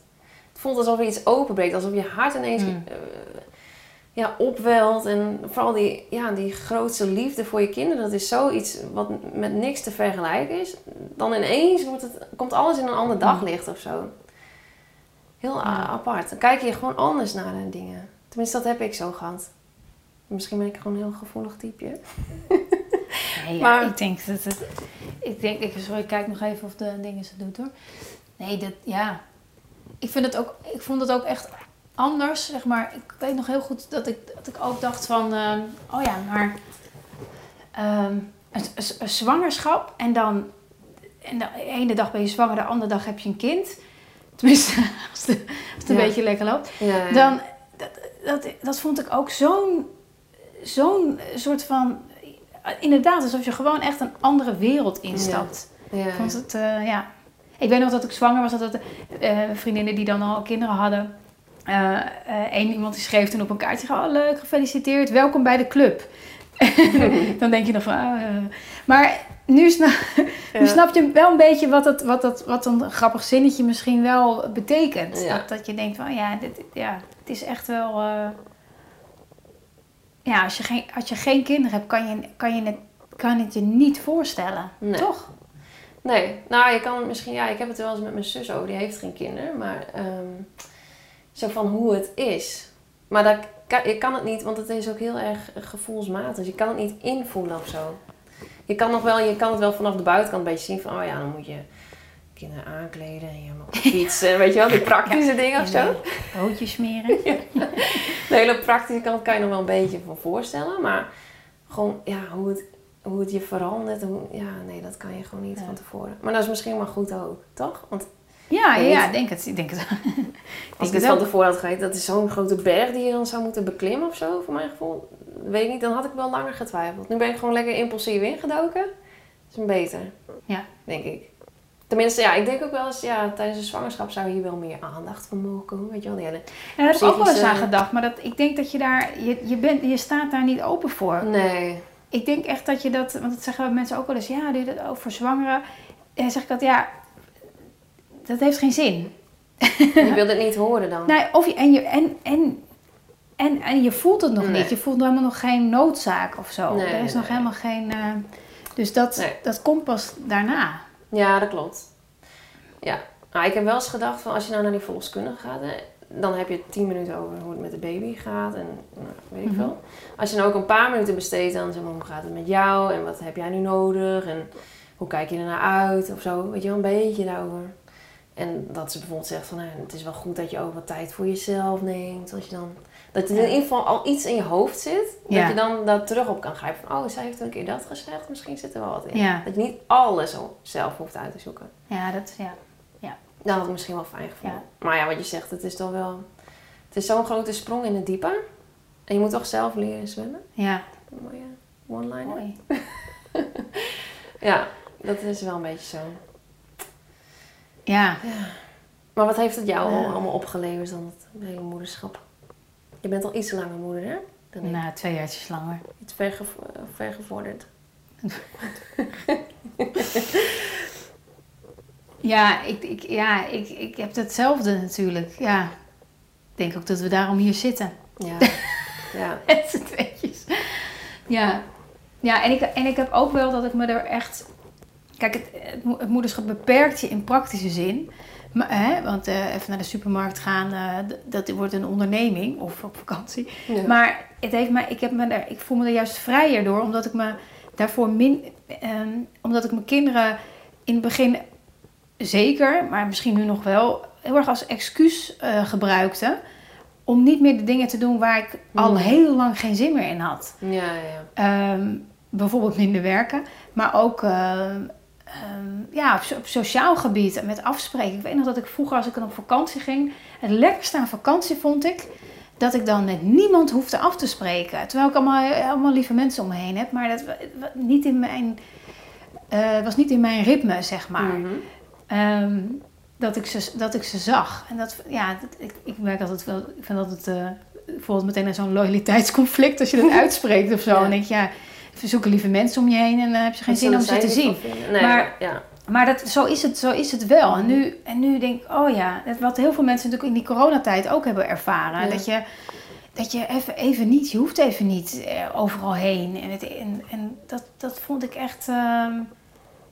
Het voelt alsof er iets openbreekt, alsof je hart ineens Mm. eh, ja, opwelt. En vooral die, ja, die grootste liefde voor je kinderen, dat is zoiets wat met niks te vergelijken is. Dan ineens wordt het, komt alles in een ander daglicht of zo. Heel Ja. apart. Dan kijk je gewoon anders naar de dingen. Tenminste, dat heb ik zo gehad. Misschien ben ik gewoon een heel gevoelig typeje. Nee, ja, Maar- ik denk dat het... Ik denk, ik, sorry, ik kijk nog even of de dingen ze doet hoor. Nee, dat, ja. Ik vind het ook, ik vond het ook echt anders, zeg maar. Ik weet nog heel goed dat ik, dat ik ook dacht van, ehm, oh ja, maar ehm, een, een- een zwangerschap en dan en de ene dag ben je zwanger, de andere dag heb je een kind. Tenminste, als, de, als het een Ja. beetje lekker loopt. Ja, ja. Dan, dat, dat, dat vond ik ook zo'n zo'n soort van... Inderdaad, alsof je gewoon echt een andere wereld instapt. ja, vond het, eh, ja... Ik weet nog dat ik zwanger was, dat dat eh, vriendinnen die dan al kinderen hadden... Eén iemand die schreef toen op een kaartje, oh leuk, gefeliciteerd, welkom bij de club. dan denk je nog van, eh. maar nu, sna- nu Ja. snap je wel een beetje wat, het, wat, dat, wat een grappig zinnetje misschien wel betekent. Ja. Dat, dat je denkt van, ja, dit, ja, het is echt wel... ja, als je, geen, als je geen kinderen hebt, kan je, kan je, het, kan het je niet voorstellen. Nee. Toch? Nee, nou je kan misschien, ja, ik heb het wel eens met mijn zus over, die heeft geen kinderen, maar ehm, zo van hoe het is. Maar dat, je kan het niet, want het is ook heel erg gevoelsmatig. Je kan het niet invoelen of zo. Je kan, nog wel, je kan het wel vanaf de buitenkant een beetje zien van, oh ja, dan moet je kinderen aankleden en je mag op de fiets, en weet je wel, die praktische dingen of zo. Broodjes smeren. De hele praktische kant kan je nog wel een beetje van voorstellen. Maar gewoon, ja, hoe het, hoe het je verandert. Hoe, ja, nee, dat kan je gewoon niet Ja. van tevoren. Maar dat is misschien maar goed ook, toch? Want Ja, ja, denk het. Ik denk het. als ik het van tevoren had geweten, dat is zo'n grote berg die je dan zou moeten beklimmen of zo, voor mijn gevoel. Weet ik niet, dan had ik wel langer getwijfeld. Nu ben ik gewoon lekker impulsief ingedoken. Dat is een beter, Ja. denk ik. Tenminste, ja, ik denk ook wel eens, ja, tijdens de zwangerschap zou hier wel meer aandacht van mogen komen. Weet je wel, die hele... En daar heb ik ook wel eens aan gedacht. Maar dat, ik denk dat je daar... Je, je, bent, je staat daar niet open voor. Nee. Ik denk echt dat je dat... Want dat zeggen mensen ook wel eens. Ja, doe je dat ook voor zwangeren? En zeg ik dat, ja... Dat heeft geen zin. Je wilt het niet horen dan. Nou, of je, en, je, en, en, en, en je voelt het nog Nee. niet. Je voelt helemaal nog geen noodzaak of zo. Nee, er is nee, nog nee. helemaal geen... eh, dus dat, Nee. dat komt pas daarna. Ja, dat klopt. Ja. Nou, ik heb wel eens gedacht van als je nou naar die verloskundige gaat, hè, dan heb je 10 minuten over hoe het met de baby gaat en nou, weet ik Mhm. veel. Als je nou ook een paar minuten besteedt aan zeg maar, hoe gaat het met jou en wat heb jij nu nodig en hoe kijk je ernaar uit of zo, weet je wel, een beetje daarover. En dat ze bijvoorbeeld zegt van nou, het is wel goed dat je ook wat tijd voor jezelf neemt. Als je dan, dat er Ja. in ieder geval al iets in je hoofd zit, Ja. dat je dan daar terug op kan grijpen. Van, oh, zij heeft een keer dat gezegd, misschien zit er wel wat in. Ja. Dat je niet alles al zelf hoeft uit te zoeken. Ja, dat... Ja. Dat had ik misschien wel fijn gevonden. Ja. Maar ja, wat je zegt, het is toch wel... Het is zo'n grote sprong in het diepe. En je moet toch zelf leren zwemmen. Ja, Een mooie one-liner. mooi. Ja, dat is wel een beetje zo. Ja. Maar wat heeft het jou Ja. al allemaal opgeleverd dan het hele moederschap? Je bent al iets langer moeder, hè? Dan ik. Nou, twee jaartjes langer. Iets eh, vergevorderd. Ja, ik, ik, ja ik, ik heb hetzelfde natuurlijk. Ja. Ik denk ook dat we daarom hier zitten. Ja. ja. Met z'n tweetjes. Ja. Ja, en ik, en ik heb ook wel dat ik me er echt... Kijk, het, het moederschap beperkt je in praktische zin. Maar, hè, want eh, even naar de supermarkt gaan, eh, dat wordt een onderneming. Of op vakantie. Ja. Maar het heeft mij, ik, heb me daar, ik voel me er juist vrijer door, omdat ik me daarvoor min, ehm, omdat ik mijn kinderen in het begin zeker, maar misschien nu nog wel, heel erg als excuus eh, gebruikte. Om niet meer de dingen te doen waar ik al Mm. heel lang geen zin meer in had. Ja, ja. Ehm, bijvoorbeeld minder werken, maar ook ehm, ja, op, so- op sociaal gebied met afspreken. Ik weet nog dat ik vroeger, als ik dan op vakantie ging, het lekkerste aan vakantie vond ik dat ik dan met niemand hoefde af te spreken. Terwijl ik allemaal, allemaal lieve mensen om me heen heb, maar dat niet in mijn, eh, was niet in mijn ritme, zeg maar. Mhm. Ehm, dat, ik ze, dat ik ze zag. En dat, ja, dat- ik, ik merk altijd wel, ik vind altijd, eh bijvoorbeeld meteen aan zo'n loyaliteitsconflict als je dat uitspreekt of zo. Ja. En denk je, ja, zoeken lieve mensen om je heen en dan heb je geen zin om ze te zien. Nee, Maar- ja. Maar dat, zo, is het, zo is het wel. En nu, en nu denk ik, oh ja, dat wat heel veel mensen natuurlijk in die coronatijd ook hebben ervaren. Ja. Dat je, dat je even, even niet, je hoeft even niet eh, overal heen. En, het, en, en dat, dat vond ik echt, ehm,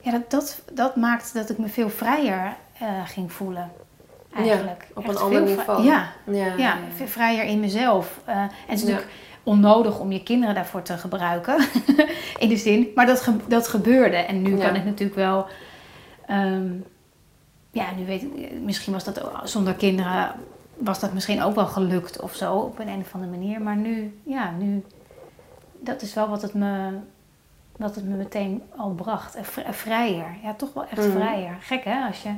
ja, dat, dat, dat maakte dat ik me veel vrijer eh, ging voelen. Eigenlijk. op Echt een ander niveau. Ja, Ja, ja, vrijer in mezelf. Eh, en het is natuurlijk onnodig om je kinderen daarvoor te gebruiken. in de zin. Maar dat, ge- dat gebeurde. En nu Ja. kan ik natuurlijk wel... ehm, ja, nu weet ik... Misschien was dat ook- zonder kinderen... Was dat misschien ook wel gelukt of zo. Op een, een of andere manier. Maar nu... Ja, nu... Dat is wel wat het me wat het me meteen al bracht. Vrijer. Ja, toch wel echt Mhm. vrijer. Gek hè, als je,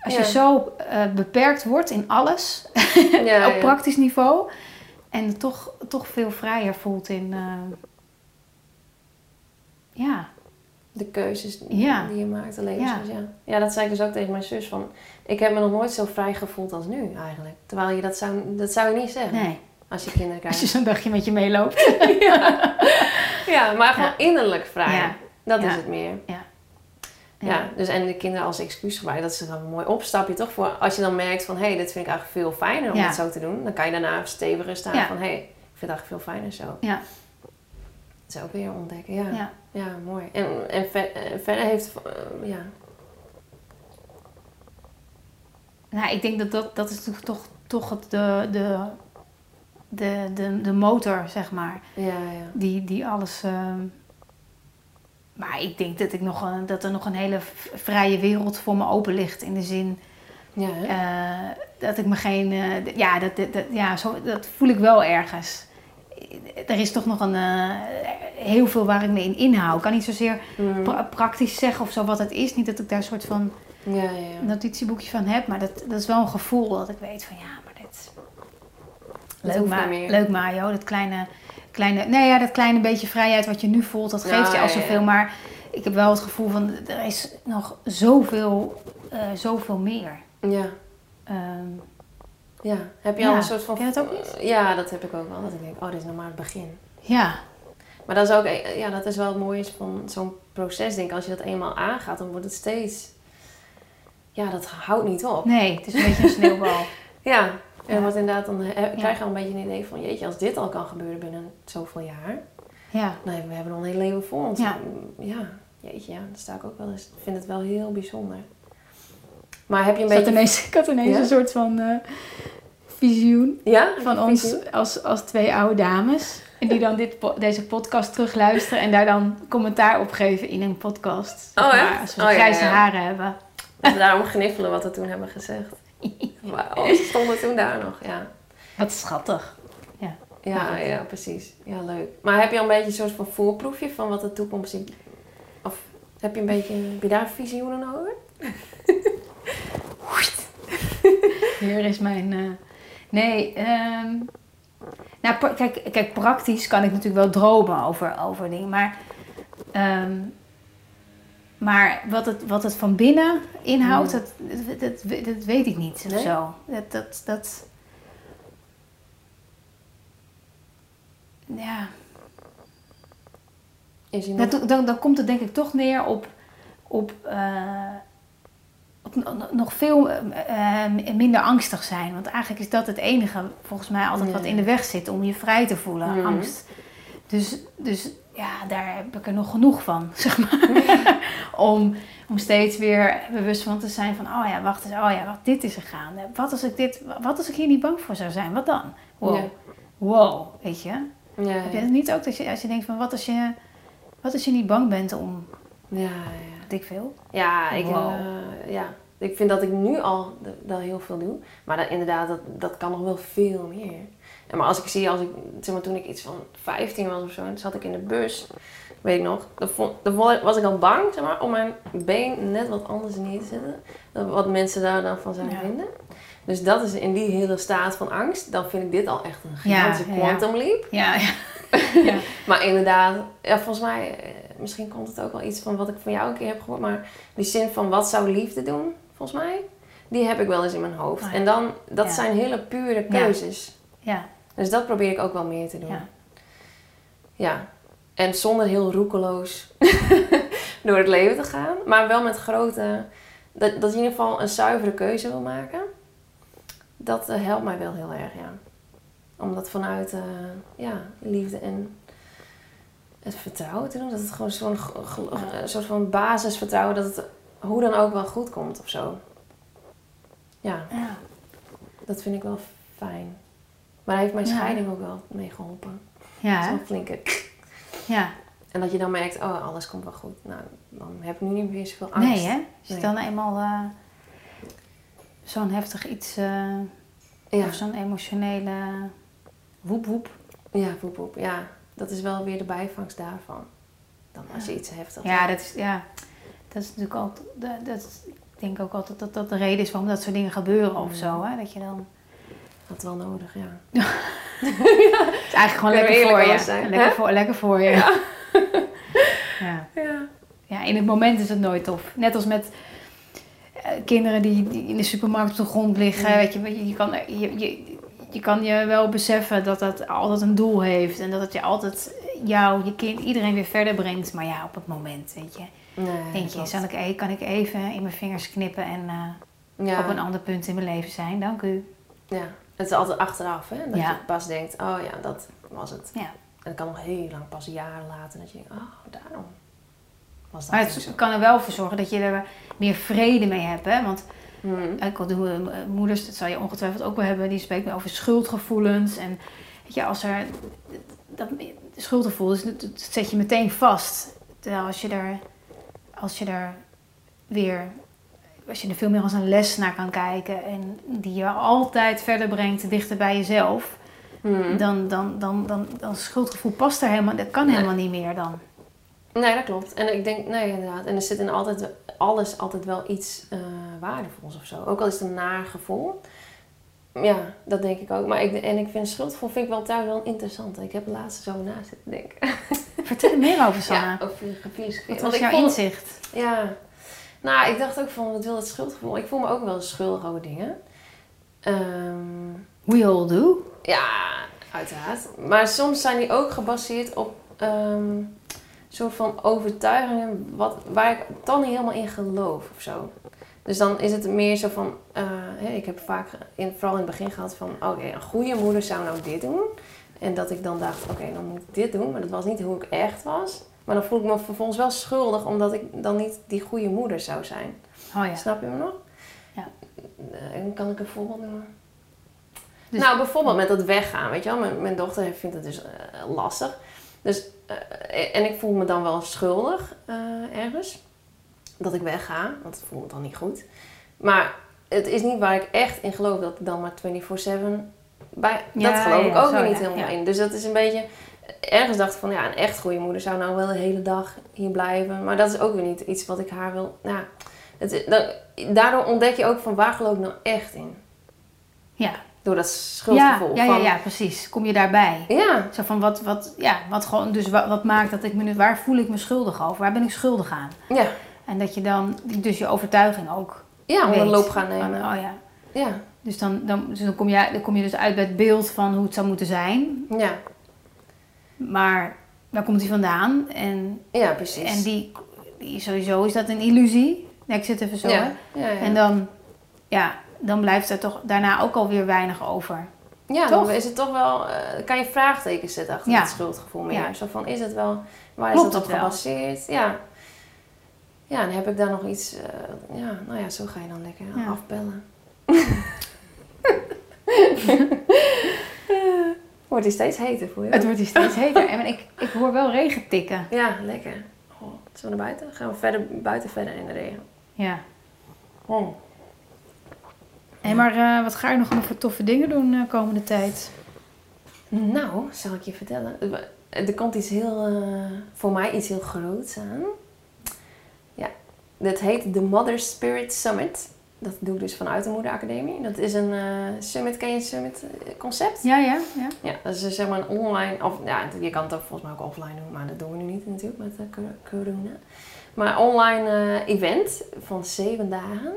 als je zo eh, beperkt wordt in alles, Ja, op ja. praktisch niveau, en toch, toch veel vrijer voelt in. eh, ja, De keuzes Ja. die je maakt, de. Ja. Ja. ja, dat zei ik dus ook tegen mijn zus. Van, ik heb me nog nooit zo vrij gevoeld als nu eigenlijk. Terwijl je dat zou, dat zou je niet zeggen nee. als je kinderen Als krijgt. je zo'n dagje met je meeloopt. Ja, maar gewoon Ja. innerlijk vrij. Ja. Dat Ja. is het meer. Ja. Ja. dus en de kinderen als excuus gebruiken, dat is dan een mooi opstapje toch? Voor als je dan merkt van, hé, hey, dit vind ik eigenlijk veel fijner om het zo te doen. Dan kan je daarna steviger staan van, hé, hey, ik vind het eigenlijk veel fijner zo. Ja. Dat is ook weer ontdekken, ja. Ja. Mooi. En, en eh, verder heeft, eh, ja, Nou, ik denk dat dat, dat is toch, toch, toch het, de, de, de, de, de motor, zeg maar. ja, ja. Die, die alles. ehm, Maar ik denk dat, ik nog een, dat er nog een hele vrije wereld voor me open ligt. In de zin Ja, eh, dat ik me geen. eh, ja, dat, dat, dat- ja zo, dat voel ik wel ergens. Er is toch nog een. eh, heel veel waar ik me in inhoud. Ik kan niet zozeer Mm. pra- praktisch zeggen of zo wat het is. Niet dat ik daar een soort van ja, ja, notitieboekje van heb. Maar dat, dat is wel een gevoel dat ik weet van ja, maar dit. Leuk, ma meer. leuk Mario, dat kleine, kleine, nee ja, dat kleine beetje vrijheid wat je nu voelt, dat geeft je al zoveel. Maar ik heb wel het gevoel van, er is nog zoveel, eh, zoveel meer. Ja, Ehm, ja. Heb je al een soort van... Ken je dat ook niet? Ja, dat heb ik ook wel. Dat ik denk, oh, dit is nog maar het begin. ja, Maar dat is ook, eh, ja, dat is wel het mooie van zo'n proces, denk ik. Als je dat eenmaal aangaat, dan wordt het steeds... Ja, dat houdt niet op. nee, het is een beetje een sneeuwbal. Ja, en Ja. wat inderdaad, dan eh, krijg Ja. je al een beetje een idee van... Jeetje, als dit al kan gebeuren binnen zoveel jaar... Ja, Nee, we hebben nog een heel leven voor ons. Ja. ja, jeetje, ja, daar sta ik ook wel eens. Ik vind het wel heel bijzonder. Maar heb je een beetje... ineens, ik had ineens Ja? een soort van eh, visioen Ja? van ons als, als twee oude dames. En die dan dit, deze podcast terugluisteren en daar dan commentaar op geven in een podcast. Oh, echt? Als we Oh, ja, grijze ja. haren hebben. Dat we daarom gniffelen wat we toen hebben gezegd. Maar, oh, ze stonden toen daar nog, ja. Wat schattig. Ja, ja, precies. Ja, leuk. Maar heb je al een beetje een soort van voorproefje van wat de toekomst... in- Of heb je een beetje... Heb je daar visioenen over? Hier is mijn. eh, Nee, ehm, nou, kijk, kijk, praktisch kan ik natuurlijk wel dromen over, over dingen, maar. ehm, maar wat het, wat het van binnen inhoudt, Hmm. dat, dat, dat, dat weet ik niet of zo. Dat, dat, dat. Ja, Is dat, dan, dan komt het denk ik toch neer op, op, eh, op no- nog veel eh, eh, minder angstig zijn. Want eigenlijk is dat het enige, volgens mij, altijd wat in de weg zit om je vrij te voelen, Mhm. angst. Dus, dus ja, daar heb ik er nog genoeg van, zeg maar. om, om steeds weer bewust van te zijn van, oh ja, wacht eens, oh ja, wacht, dit is er gaande. Wat als ik, dit, wat als ik hier niet bang voor zou zijn? Wat dan? Wow, Ja. wow, weet je? Ja, Heb je het niet ook dat je, als je denkt van, wat als je, wat als je niet bang bent om, ja, ja. ik veel? Ja, ik, Wow. eh, ja, ik vind dat ik nu al wel heel veel doe. Maar dat, inderdaad, dat, dat kan nog wel veel meer. En maar als ik zie, als ik, zeg maar, toen ik iets van 15 was of zo, en zat ik in de bus, weet ik nog, dan, vond, dan wa- was ik al bang zeg maar, om mijn been net wat anders neer te zetten. Dan wat mensen daar dan van zouden Ja. vinden. Dus dat is in die hele staat van angst, dan vind ik dit al echt een gigantische ja, quantum leap. Ja, ja. ja. Maar inderdaad, ja, volgens mij, eh, misschien komt het ook wel iets van wat ik van jou een keer heb gehoord. Maar die zin van wat zou liefde doen, volgens mij, die heb ik wel eens in mijn hoofd. Ja. En dan, dat zijn hele pure keuzes. ja. Dus dat probeer ik ook wel meer te doen. Ja. En zonder heel roekeloos door het leven te gaan. Maar wel met grote... Dat, dat je in ieder geval een zuivere keuze wil maken. Dat eh, helpt mij wel heel erg, ja. Om dat vanuit eh, ja, liefde en het vertrouwen te doen. Dat het gewoon zo'n een soort van basisvertrouwen... dat het hoe dan ook wel goed komt of zo. Ja, ja. dat vind ik wel fijn. Maar daar heeft mijn Ja. scheiding ook wel mee geholpen. Ja? Zo'n flinke... ja. En dat je dan merkt, oh, alles komt wel goed. Nou, dan heb ik nu niet meer zoveel angst. Nee, hè? Als je Nee. dan eenmaal eh, zo'n heftig iets, eh, Ja, of zo'n emotionele woep woep. ja, poep, poep. Ja, dat is wel weer de bijvangst daarvan. dan als je iets heftig Ja, dat is, ja, dat is natuurlijk ook, dat, dat, is- ik denk ook altijd dat dat de reden is waarom dat soort dingen gebeuren of zo. Hè? Dat je dan, Dat wel nodig, ja. het is eigenlijk gewoon lekker voor je. zijn, lekker, voor, lekker voor je. Ja. ja. Ja. Ja, in het moment is het nooit tof. Net als met eh, kinderen die, die in de supermarkt op de grond liggen. Ja. Weet je, je, je, kan, je, je, je kan je wel beseffen dat dat altijd een doel heeft. En dat het je altijd jou, je kind, iedereen weer verder brengt. Maar ja, op het moment, weet je. Nee, Denk je, zal ik, e- kan ik even in mijn vingers knippen en eh, ja. op een ander punt in mijn leven zijn? Dank u. ja. Het is altijd achteraf, hè. Dat Ja. je pas denkt, oh ja, dat was het. Ja. En dat kan nog heel lang, pas jaren later, dat je denkt, oh, daarom was dat Maar het kan er wel voor zorgen dat je er meer vrede mee hebt. Hè? Want. Ik wil doen, eh, moeders, dat zal je ongetwijfeld ook wel hebben, die spreken over schuldgevoelens. En weet je, als er dat schuldgevoel is, dat, dat zet je meteen vast. Terwijl als je er, als je er weer, als je er veel meer als een les naar kan kijken en die je altijd verder brengt, dichter bij jezelf, Hmm. dan, dan, dan, dan, dan schuldgevoel past er helemaal, dat kan helemaal niet meer dan. Nee, dat klopt. En ik denk, nee, inderdaad. En er zit in altijd, alles altijd wel iets eh, waardevols of zo. Ook al is het een naar gevoel. Ja, dat denk ik ook. Maar ik, en ik vind schuldgevoel vind ik wel thuis wel interessant. Ik heb laatst zo na zitten denken. Vertel er meer over, Sanne. Ja, over filosofie. Wat was jouw vond- inzicht? Ja. Nou, ik dacht ook van, wat wil het schuldgevoel? Ik voel me ook wel schuldig over dingen. We all do. ja, uiteraard. Maar soms zijn die ook gebaseerd op ehm, soort van overtuigingen wat, waar ik dan niet helemaal in geloof of zo. Dus dan is het meer zo van, eh, ik heb vaak in, vooral in het begin gehad van, oké, een goede moeder zou nou dit doen. En dat ik dan dacht, oké, dan moet ik dit doen. Maar dat was niet hoe ik echt was. Maar dan voel ik me vervolgens wel schuldig omdat ik dan niet die goede moeder zou zijn. Oh ja. Snap je me nog? Ja. Eh, En kan ik een voorbeeld noemen? Dus- nou, bijvoorbeeld met dat weggaan, weet je wel. Mijn, mijn dochter vindt het dus eh, lastig. Dus, eh, en ik voel me dan wel schuldig ergens. Dat ik wegga, want het voelt me dan niet goed. Maar het is niet waar ik echt in geloof dat ik dan maar 24-7 bij... Ja, dat geloof ik ook weer niet helemaal in. Dus dat is een beetje... Ergens dacht ik van, ja, een echt goede moeder zou nou wel de hele dag hier blijven. Maar dat is ook weer niet iets wat ik haar wil... Nou, het, daardoor ontdek je ook van, waar geloof ik nou echt in? Ja. Door dat schuldgevoel. Ja, ja, ja, van, ja, precies. Kom je daarbij? ja, Zo van wat, wat, ja, wat gewoon, dus wat, wat maakt dat ik me nu, waar voel ik me schuldig over? Waar ben ik schuldig aan? ja. En dat je dan, dus je overtuiging ook. Ja, onder loop gaan Van, nemen. oh ja. Ja, Dus dan, dan, dus dan, kom je, dan kom je dus uit bij het beeld van hoe het zou moeten zijn. ja, Maar waar komt die vandaan? En, ja, precies. en die, die, sowieso is dat een illusie. Nee, ik zit even zo. hè. ja, ja, ja. En dan, ja, dan blijft er toch daarna ook alweer weinig over. ja, toch? dan is het toch wel, eh, kan je vraagtekens zetten achter het schuldgevoel meer. Ja. Zo van, is het wel, waar Klopt is het op het wel? gebaseerd? Ja. Ja, dan heb ik daar nog iets, eh, ja, nou ja, zo ga je dan lekker afbellen. Wordt die steeds heter voor je? Het wordt hier steeds heter. En ik, ik hoor wel regen tikken. Ja, lekker. Oh, zullen we naar buiten? Gaan we verder, buiten verder in de regen. Ja. Oh. Hé, maar eh, wat ga je nog allemaal voor toffe dingen doen de komende tijd? Nou, zal ik je vertellen. Er komt iets heel, eh, voor mij iets heel groots aan. Ja, dat heet de Mother Spirit Summit. Dat doe ik dus vanuit de Moederacademie. Dat is een eh, summit, ken je summit eh, concept? Ja, ja, ja. Ja, dat is dus zeg maar een online, of ja, je kan het ook volgens mij ook offline doen, maar dat doen we nu niet natuurlijk met de corona. Maar online eh, event van zeven dagen.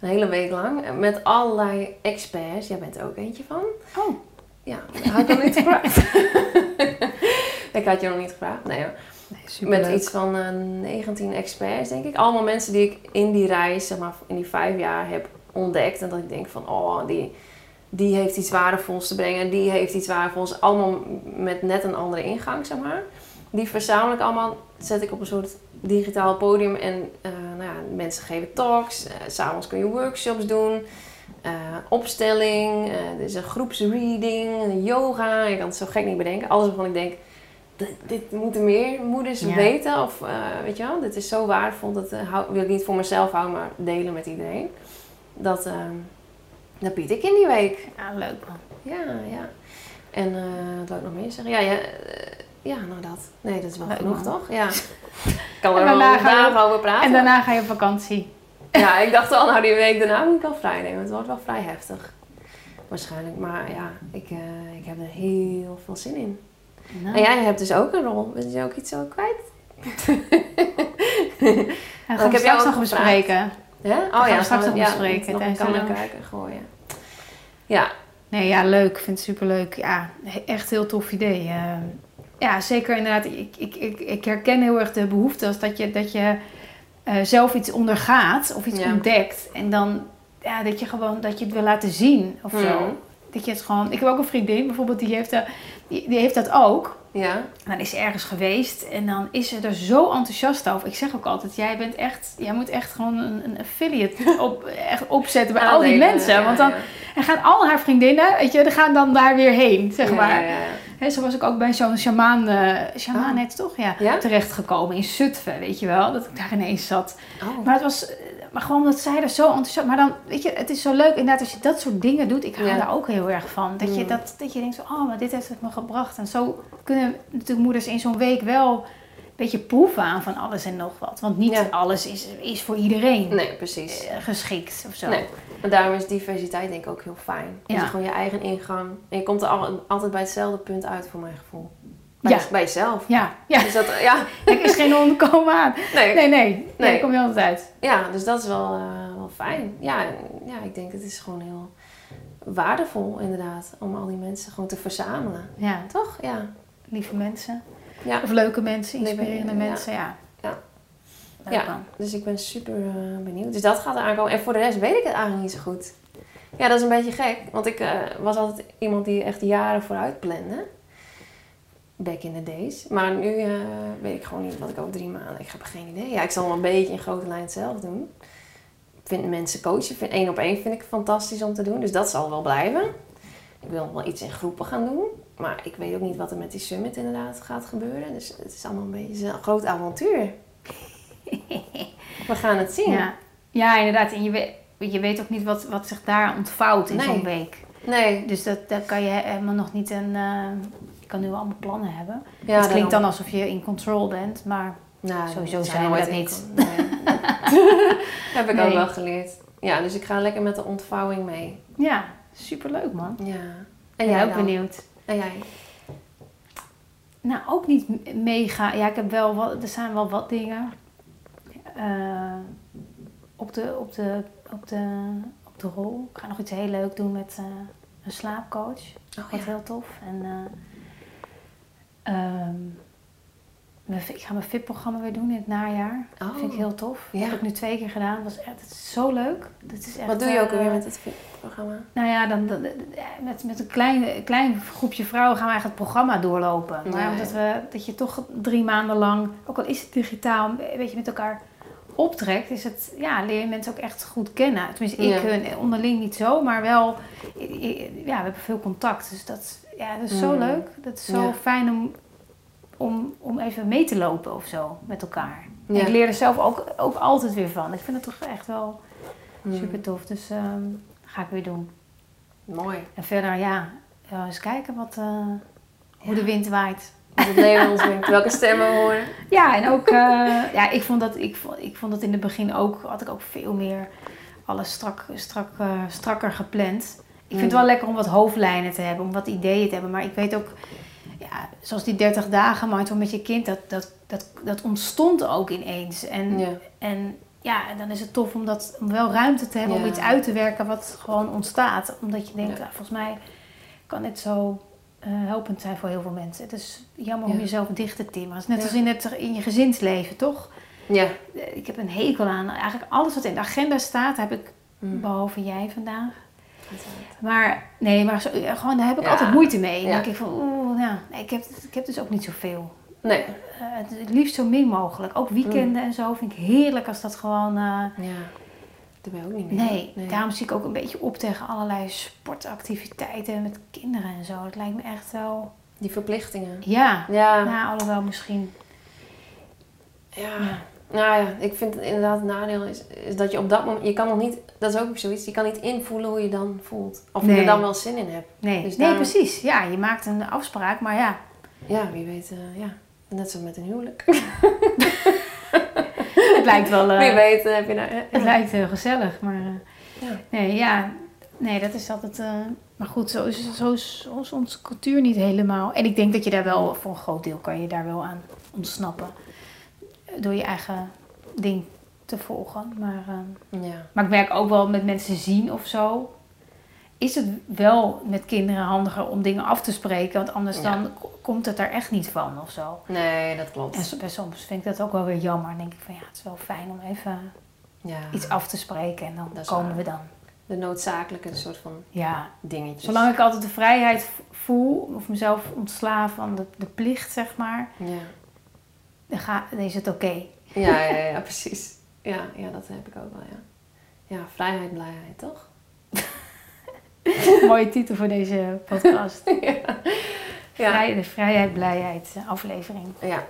Een hele week lang. Met allerlei experts. Jij bent er ook eentje van. Oh, Ja, had ik nog niet gevraagd. ik had je nog niet gevraagd. Nee hoor. Nee, Met iets van eh 19 experts, denk ik. Allemaal mensen die ik in die reis, zeg maar, in die vijf jaar heb ontdekt. En dat ik denk van, oh, die, die heeft iets waardevols te brengen. Die heeft iets waardevols. Allemaal met net een andere ingang, zeg maar. Die verzamel ik allemaal, zet ik op een soort digitaal podium. En eh, nou ja, mensen geven talks. S S'avonds kun je workshops doen. eh, opstelling. eh, er is een groepsreading. Yoga. Je kan het zo gek niet bedenken. Alles waarvan ik denk, dit, dit moeten meer moeders Ja. weten. Of eh, weet je wel, dit is zo waardevol. Dat eh, hou- wil ik niet voor mezelf houden, maar delen met iedereen. Dat, eh, dat bied ik in die week. Ja, leuk man. Ja, ja. En eh wat wil ik nog meer zeggen? Ja, ja, ja, nou dat. Nee, dat is wel Leuk, genoeg, man. toch? Ja. Ik kan er wel dagen over praten. En daarna ga je op vakantie. Ja, ik dacht al, nou die week daarna moet ik wel vrij nemen. Het wordt wel vrij heftig. Waarschijnlijk. Maar ja, ik, ik heb er heel veel zin in. Nou, En jij hebt dus ook een rol. Ben je ook iets zo kwijt? dat gaan ik we heb jou nog bespreken. Ja? Oh gaan ja, we straks nog ja, bespreken Nog tijdens de kijken gooien. Ja. Nee, ja, leuk. Ik vind het superleuk. Ja, echt heel tof idee. Eh, ja, zeker inderdaad. Ik, ik, ik, ik herken heel erg de behoefte als dat je, dat je eh, zelf iets ondergaat of iets Ja. ontdekt. En dan ja, dat je gewoon dat je het wil laten zien of zo. Dat je het gewoon. Ik heb ook een vriendin bijvoorbeeld, die heeft, dat, die, die heeft dat ook. Ja. En dan is ze ergens geweest en dan is ze er zo enthousiast over. Ik zeg ook altijd, jij bent echt, jij moet echt gewoon een, een affiliate op, echt opzetten bij al die mensen. ja, want dan ja. en gaan al haar vriendinnen, weet je, die gaan dan daar weer heen, zeg maar. Hè, zo was ik ook bij zo'n shamaan, eh shamaan Oh. toch? Ja, Ja? terechtgekomen in Zutphen, weet je wel. Dat ik daar ineens zat. Oh. Maar het was, eh, maar gewoon omdat zij er zo enthousiast... Maar dan, weet je, het is zo leuk inderdaad als je dat soort dingen doet. Ik hou daar ook heel erg van. Dat, je, Mm. dat, dat je denkt zo, oh, maar dit heeft het me gebracht. En zo kunnen natuurlijk moeders in zo'n week wel een beetje proeven aan van alles en nog wat. Want niet Ja. alles is, is voor iedereen Nee, precies. eh, geschikt of zo. Nee. En daarom is diversiteit denk ik ook heel fijn. Dat Ja. je gewoon je eigen ingang... En je komt er al, altijd bij hetzelfde punt uit, voor mijn gevoel. Bij, Ja. bij jezelf. Ja, ja. Dus dat, ja, er is geen ontkomen aan. nee. Nee, nee. Nee, Nee. daar kom je altijd uit. Ja, dus dat is wel, eh, wel fijn. Ja, en- ja, ik denk het is gewoon heel waardevol inderdaad. Om al die mensen gewoon te verzamelen. Ja, Toch? Ja. lieve mensen. Ja. Of leuke mensen, inspirerende mensen, ja. Ja. Ja. Dus ik ben super eh, benieuwd. Dus dat gaat er aankomen. En voor de rest weet ik het eigenlijk niet zo goed. Ja, dat is een beetje gek. Want ik eh, was altijd iemand die echt jaren vooruit plande. Back in the days. Maar nu eh, weet ik gewoon niet wat ik over drie maanden... Ik heb geen idee. Ja, ik zal wel een beetje in grote lijn zelf doen. Ik vind mensen coachen. Vind, één op één vind ik fantastisch om te doen. Dus dat zal wel blijven. Ik wil wel iets in groepen gaan doen. Maar ik weet ook niet wat er met die summit inderdaad gaat gebeuren. Dus het is allemaal een beetje een groot avontuur. We gaan het zien. Ja. ja, inderdaad. En je weet, je weet ook niet wat, wat zich daar ontvouwt in Nee. zo'n week. Nee. Dus dat, daar kan je helemaal nog niet een... eh, kan nu allemaal plannen hebben. Ja, het klinkt dan alsof je in control bent, maar Nou, Sowieso dat zijn we dat niet. Nee. Heb ik Nee. ook wel geleerd. Ja, dus ik ga lekker met de ontvouwing mee. ja, superleuk man. Ja. En En jij ook dan? benieuwd. En jij? Nou, ook niet mega. Ja, ik heb wel wat, er zijn wel wat dingen. eh, op, de, op, de, op, de, op de rol. Ik ga nog iets heel leuk doen met eh, een slaapcoach. Oh, Wat ja. heel tof. En eh, mijn- ik ga mijn VIP-programma weer doen in het najaar. Dat vind ik Oh. heel tof. Ja. Dat heb ik nu twee keer gedaan. Dat was echt is zo leuk. Dat is echt, Wat doe je ook eh, weer met het programma? nou ja, dan, dan- met, met een klein, klein groepje vrouwen gaan we eigenlijk het programma doorlopen. Maar Ja, omdat we, dat je toch drie maanden lang, ook al is het digitaal, een beetje met elkaar optrekt, is het, ja, leer je mensen ook echt goed kennen. Tenminste, ik Ja. hun onderling niet zo, maar wel, ja, we hebben veel contact. Dus dat, ja, dat is zo Mm. leuk. Dat is zo Ja. fijn om, om, om even mee te lopen of zo met elkaar. Ja. ik leer er zelf ook, ook altijd weer van. Ik vind het toch echt wel Hmm. super tof. Dus ehm, ga ik weer doen. Mooi. En verder, ja, ja, eens kijken wat, eh, hoe de wind waait. Het ons brengt. Welke stemmen we horen. Ja, en ook, eh, ja, ik vond, dat, ik, vond, ik vond dat in het begin ook, had ik ook veel meer alles strak, strak, eh, strakker gepland. Ik vind het Mm. wel lekker om wat hoofdlijnen te hebben, om wat ideeën te hebben. Maar ik weet ook, ja, zoals die 30 dagen mindful met je kind, dat, dat, dat, dat ontstond ook ineens. En, Ja. en ja, en dan is het tof om, dat, om wel ruimte te hebben om iets uit te werken wat gewoon ontstaat. Omdat je denkt, Ja. ah, volgens mij kan dit zo eh, helpend zijn voor heel veel mensen. Het is jammer om jezelf dicht te timmeren. Het is net als in, het, in je gezinsleven, toch? Ja. Eh, Ik heb een hekel aan eigenlijk alles wat in de agenda staat, heb ik, Hmm. behalve jij vandaag. Maar nee, maar zo, gewoon, daar heb ik Ja. altijd moeite mee. Dan denk ik van, oeh, ja, nee, ik, heb, ik heb dus ook niet zoveel. Nee. Eh, het, het liefst zo min mogelijk. Ook weekenden en zo vind ik heerlijk als dat gewoon... eh, Ja. Dat ben je ook niet meer. nee, daarom zie ik ook een beetje op tegen allerlei sportactiviteiten met kinderen en zo. Het lijkt me echt wel... Die verplichtingen. Ja, Ja. nou, alhoewel misschien... Ja. Ja. Nou ja, ik vind het inderdaad het nadeel is, is dat je op dat moment, je kan nog niet, dat is ook zoiets, je kan niet invoelen hoe je dan voelt. Of je er dan wel zin in hebt. Nee, Dus nee precies. Ja, je maakt een afspraak, maar ja, Ja, wie weet, eh, ja. Net zo met een huwelijk. Het lijkt wel... eh, wie weet eh, heb je eh, Het lijkt heel gezellig, maar... eh, Ja. Nee, ja. Nee, dat is altijd... eh, maar goed, zo, is, zo is onze cultuur niet helemaal. En ik denk dat je daar wel... Voor een groot deel kan je daar wel aan ontsnappen. Door je eigen ding te volgen. Maar, eh, ja. maar ik merk ook wel met mensen zien of zo... Is het wel met kinderen handiger om dingen af te spreken? Want anders Ja. dan komt het er echt niet van of zo. Nee, dat klopt. En soms vind ik dat ook wel weer jammer. Dan denk ik van ja, het is wel fijn om even ja. iets af te spreken. En dan komen waar. we dan. De noodzakelijke soort van Ja, dingetjes. zolang ik altijd de vrijheid voel, of mezelf ontsla van de, de plicht, zeg maar, Ja. Dan, ga, dan is het oké. Ja, ja, ja, precies. Ja, ja, dat heb ik ook wel, ja. Ja, vrijheid, blijheid, toch? Mooie titel voor deze podcast. ja. Vrij, de vrijheid, blijheid aflevering. ja.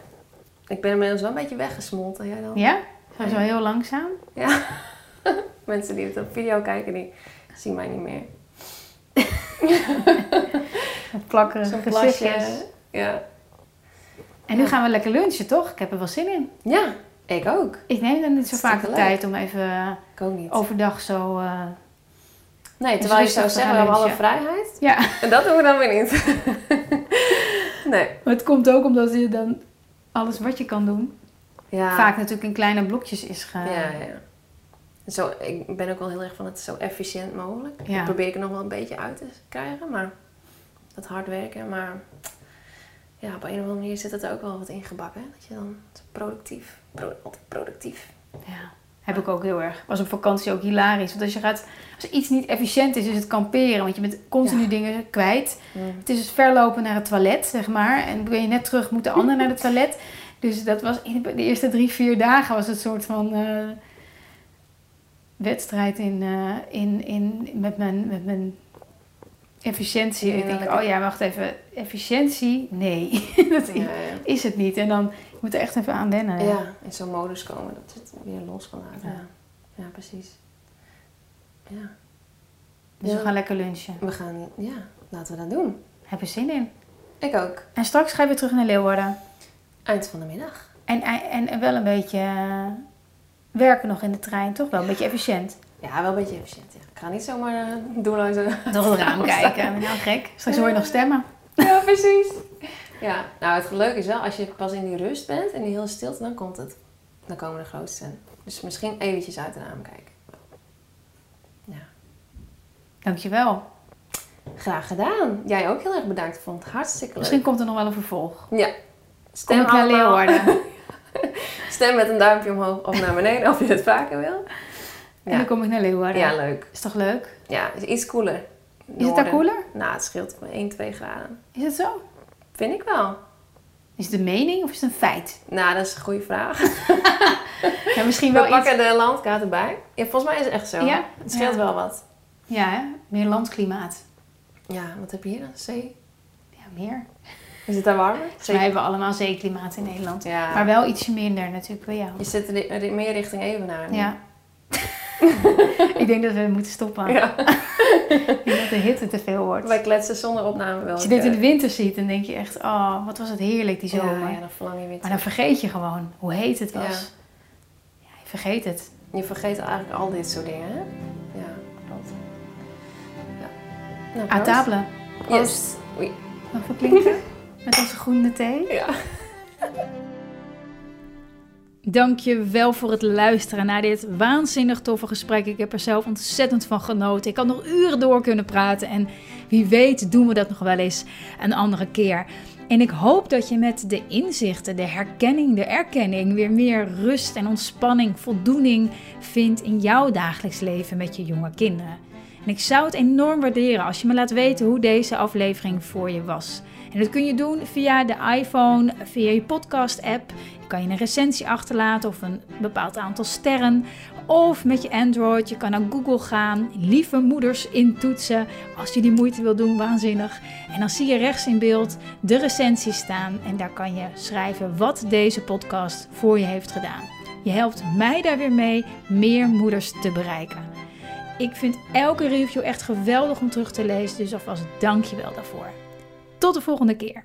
Ik ben inmiddels wel een beetje weggesmolten. Jij dan? Ja? Ga zo heel langzaam. Ja. Mensen die het op video kijken, die zien mij niet meer. Plakkerige gezichtjes. Ja. En nu Ja. gaan we lekker lunchen, toch? Ik heb er wel zin in. Ja, ik ook. Ik neem dan niet zo vaak de leuk. tijd om even overdag zo... eh, nee, terwijl je zou zeggen, we gaan hebben alle vrijheid. ja, En dat doen we dan weer niet. nee. maar het komt ook omdat je dan alles wat je kan doen... Ja. vaak natuurlijk in kleine blokjes is ge... Ja, ja, ja. Zo, ik ben ook wel heel erg van het zo efficiënt mogelijk. Ja. Dat probeer ik er nog wel een beetje uit te krijgen, maar dat hard werken. Maar ja, op een of andere manier zit het er ook wel wat ingebakken. Dat je dan productief, pro- altijd productief. Ja, heb ik ook heel erg. Was op vakantie ook hilarisch. Want als je gaat, als iets niet efficiënt is, is het kamperen. Want je bent continu Ja. dingen kwijt. Het is dus verlopen naar het toilet, zeg maar. En ben je net terug, moet de ander naar het toilet. Dus dat was in de eerste drie, vier dagen was het soort van eh, wedstrijd in, eh, in, in, met, mijn, met mijn efficiëntie. Ik denk, oh ja, wacht even. Efficiëntie? Nee, dat Ja, ja. is het niet. En dan, je moet er echt even aan wennen. ja, in zo'n modus komen dat het weer los kan laten. Ja. Precies. Ja. Dus we gaan lekker lunchen. We gaan, ja, laten we dat doen. Heb je zin in? Ik ook. En straks ga je weer terug naar Leeuwarden. Eind van de middag. En, en, en wel een beetje eh, werken nog in de trein, toch? Wel een beetje efficiënt. Ja, wel een beetje efficiënt. Ja. Ik ga niet zomaar uh, doelloos Door het raam kijken. Nou, gek. Straks hoor je nog stemmen. Ja, precies. Ja, nou het leuke is wel, als je pas in die rust bent en die hele stilte, dan komt het. Dan komen de grootste. Dus misschien eventjes uit het raam kijken. Ja. Dankjewel. Graag gedaan. Jij ook heel erg bedankt. Ik vond het hartstikke leuk. Misschien komt er nog wel een vervolg. Ja. Stem naar. Leeuwarden. Stem met een duimpje omhoog of naar beneden of je het vaker wil. En dan kom ik naar Leeuwarden. Ja, leuk. Is toch leuk? Ja, is iets koeler. Is het daar koeler? Nou, het scheelt 1, 2 graden. Is het zo? Vind ik wel. Is het een mening of is het een feit? Nou, dat is een goede vraag. Ja, misschien We wel iets... pakken de landkaart erbij. Ja, volgens mij is het echt zo. Ja? Het scheelt Ja. wel wat. Ja, hè? meer landklimaat. Ja, wat heb je hier dan? Zee? Ja, meer. Is het daar warmer? Wij hebben allemaal zeeklimaat in Nederland. Ja. Maar wel ietsje minder natuurlijk bij jou. Je zit meer richting Evenaar. nu. Ja. ik denk dat we moeten stoppen. ja. Ik denk dat de hitte te veel wordt. Wij kletsen zonder opname wel. Als je dit in de winter ziet, dan denk je echt, oh, wat was het heerlijk die zomer. Ja, ja, dan verlang je weer Maar dan vergeet je gewoon hoe heet het was. Ja. Ja, je vergeet het. Je vergeet eigenlijk al dit soort dingen, hè? Ja, klopt. Ja. Nou, table. Yes. Oei. Met onze groene thee. Ja. Dank je wel voor het luisteren naar dit waanzinnig toffe gesprek. Ik heb er zelf ontzettend van genoten. Ik had nog uren door kunnen praten. En wie weet doen we dat nog wel eens een andere keer. En ik hoop dat je met de inzichten, de herkenning, de erkenning weer meer rust en ontspanning, voldoening vindt in jouw dagelijks leven met je jonge kinderen. En ik zou het enorm waarderen als je me laat weten hoe deze aflevering voor je was. En dat kun je doen via de iPhone, via je podcast-app. Kan je een recensie achterlaten of een bepaald aantal sterren. Of met je Android, je kan naar Google gaan, lieve moeders intoetsen. Als je die moeite wil doen, waanzinnig. En dan zie je rechts in beeld de recensie staan. En daar kan je schrijven wat deze podcast voor je heeft gedaan. Je helpt mij daar weer mee meer moeders te bereiken. Ik vind elke review echt geweldig om terug te lezen, dus alvast dank je wel daarvoor. Tot de volgende keer.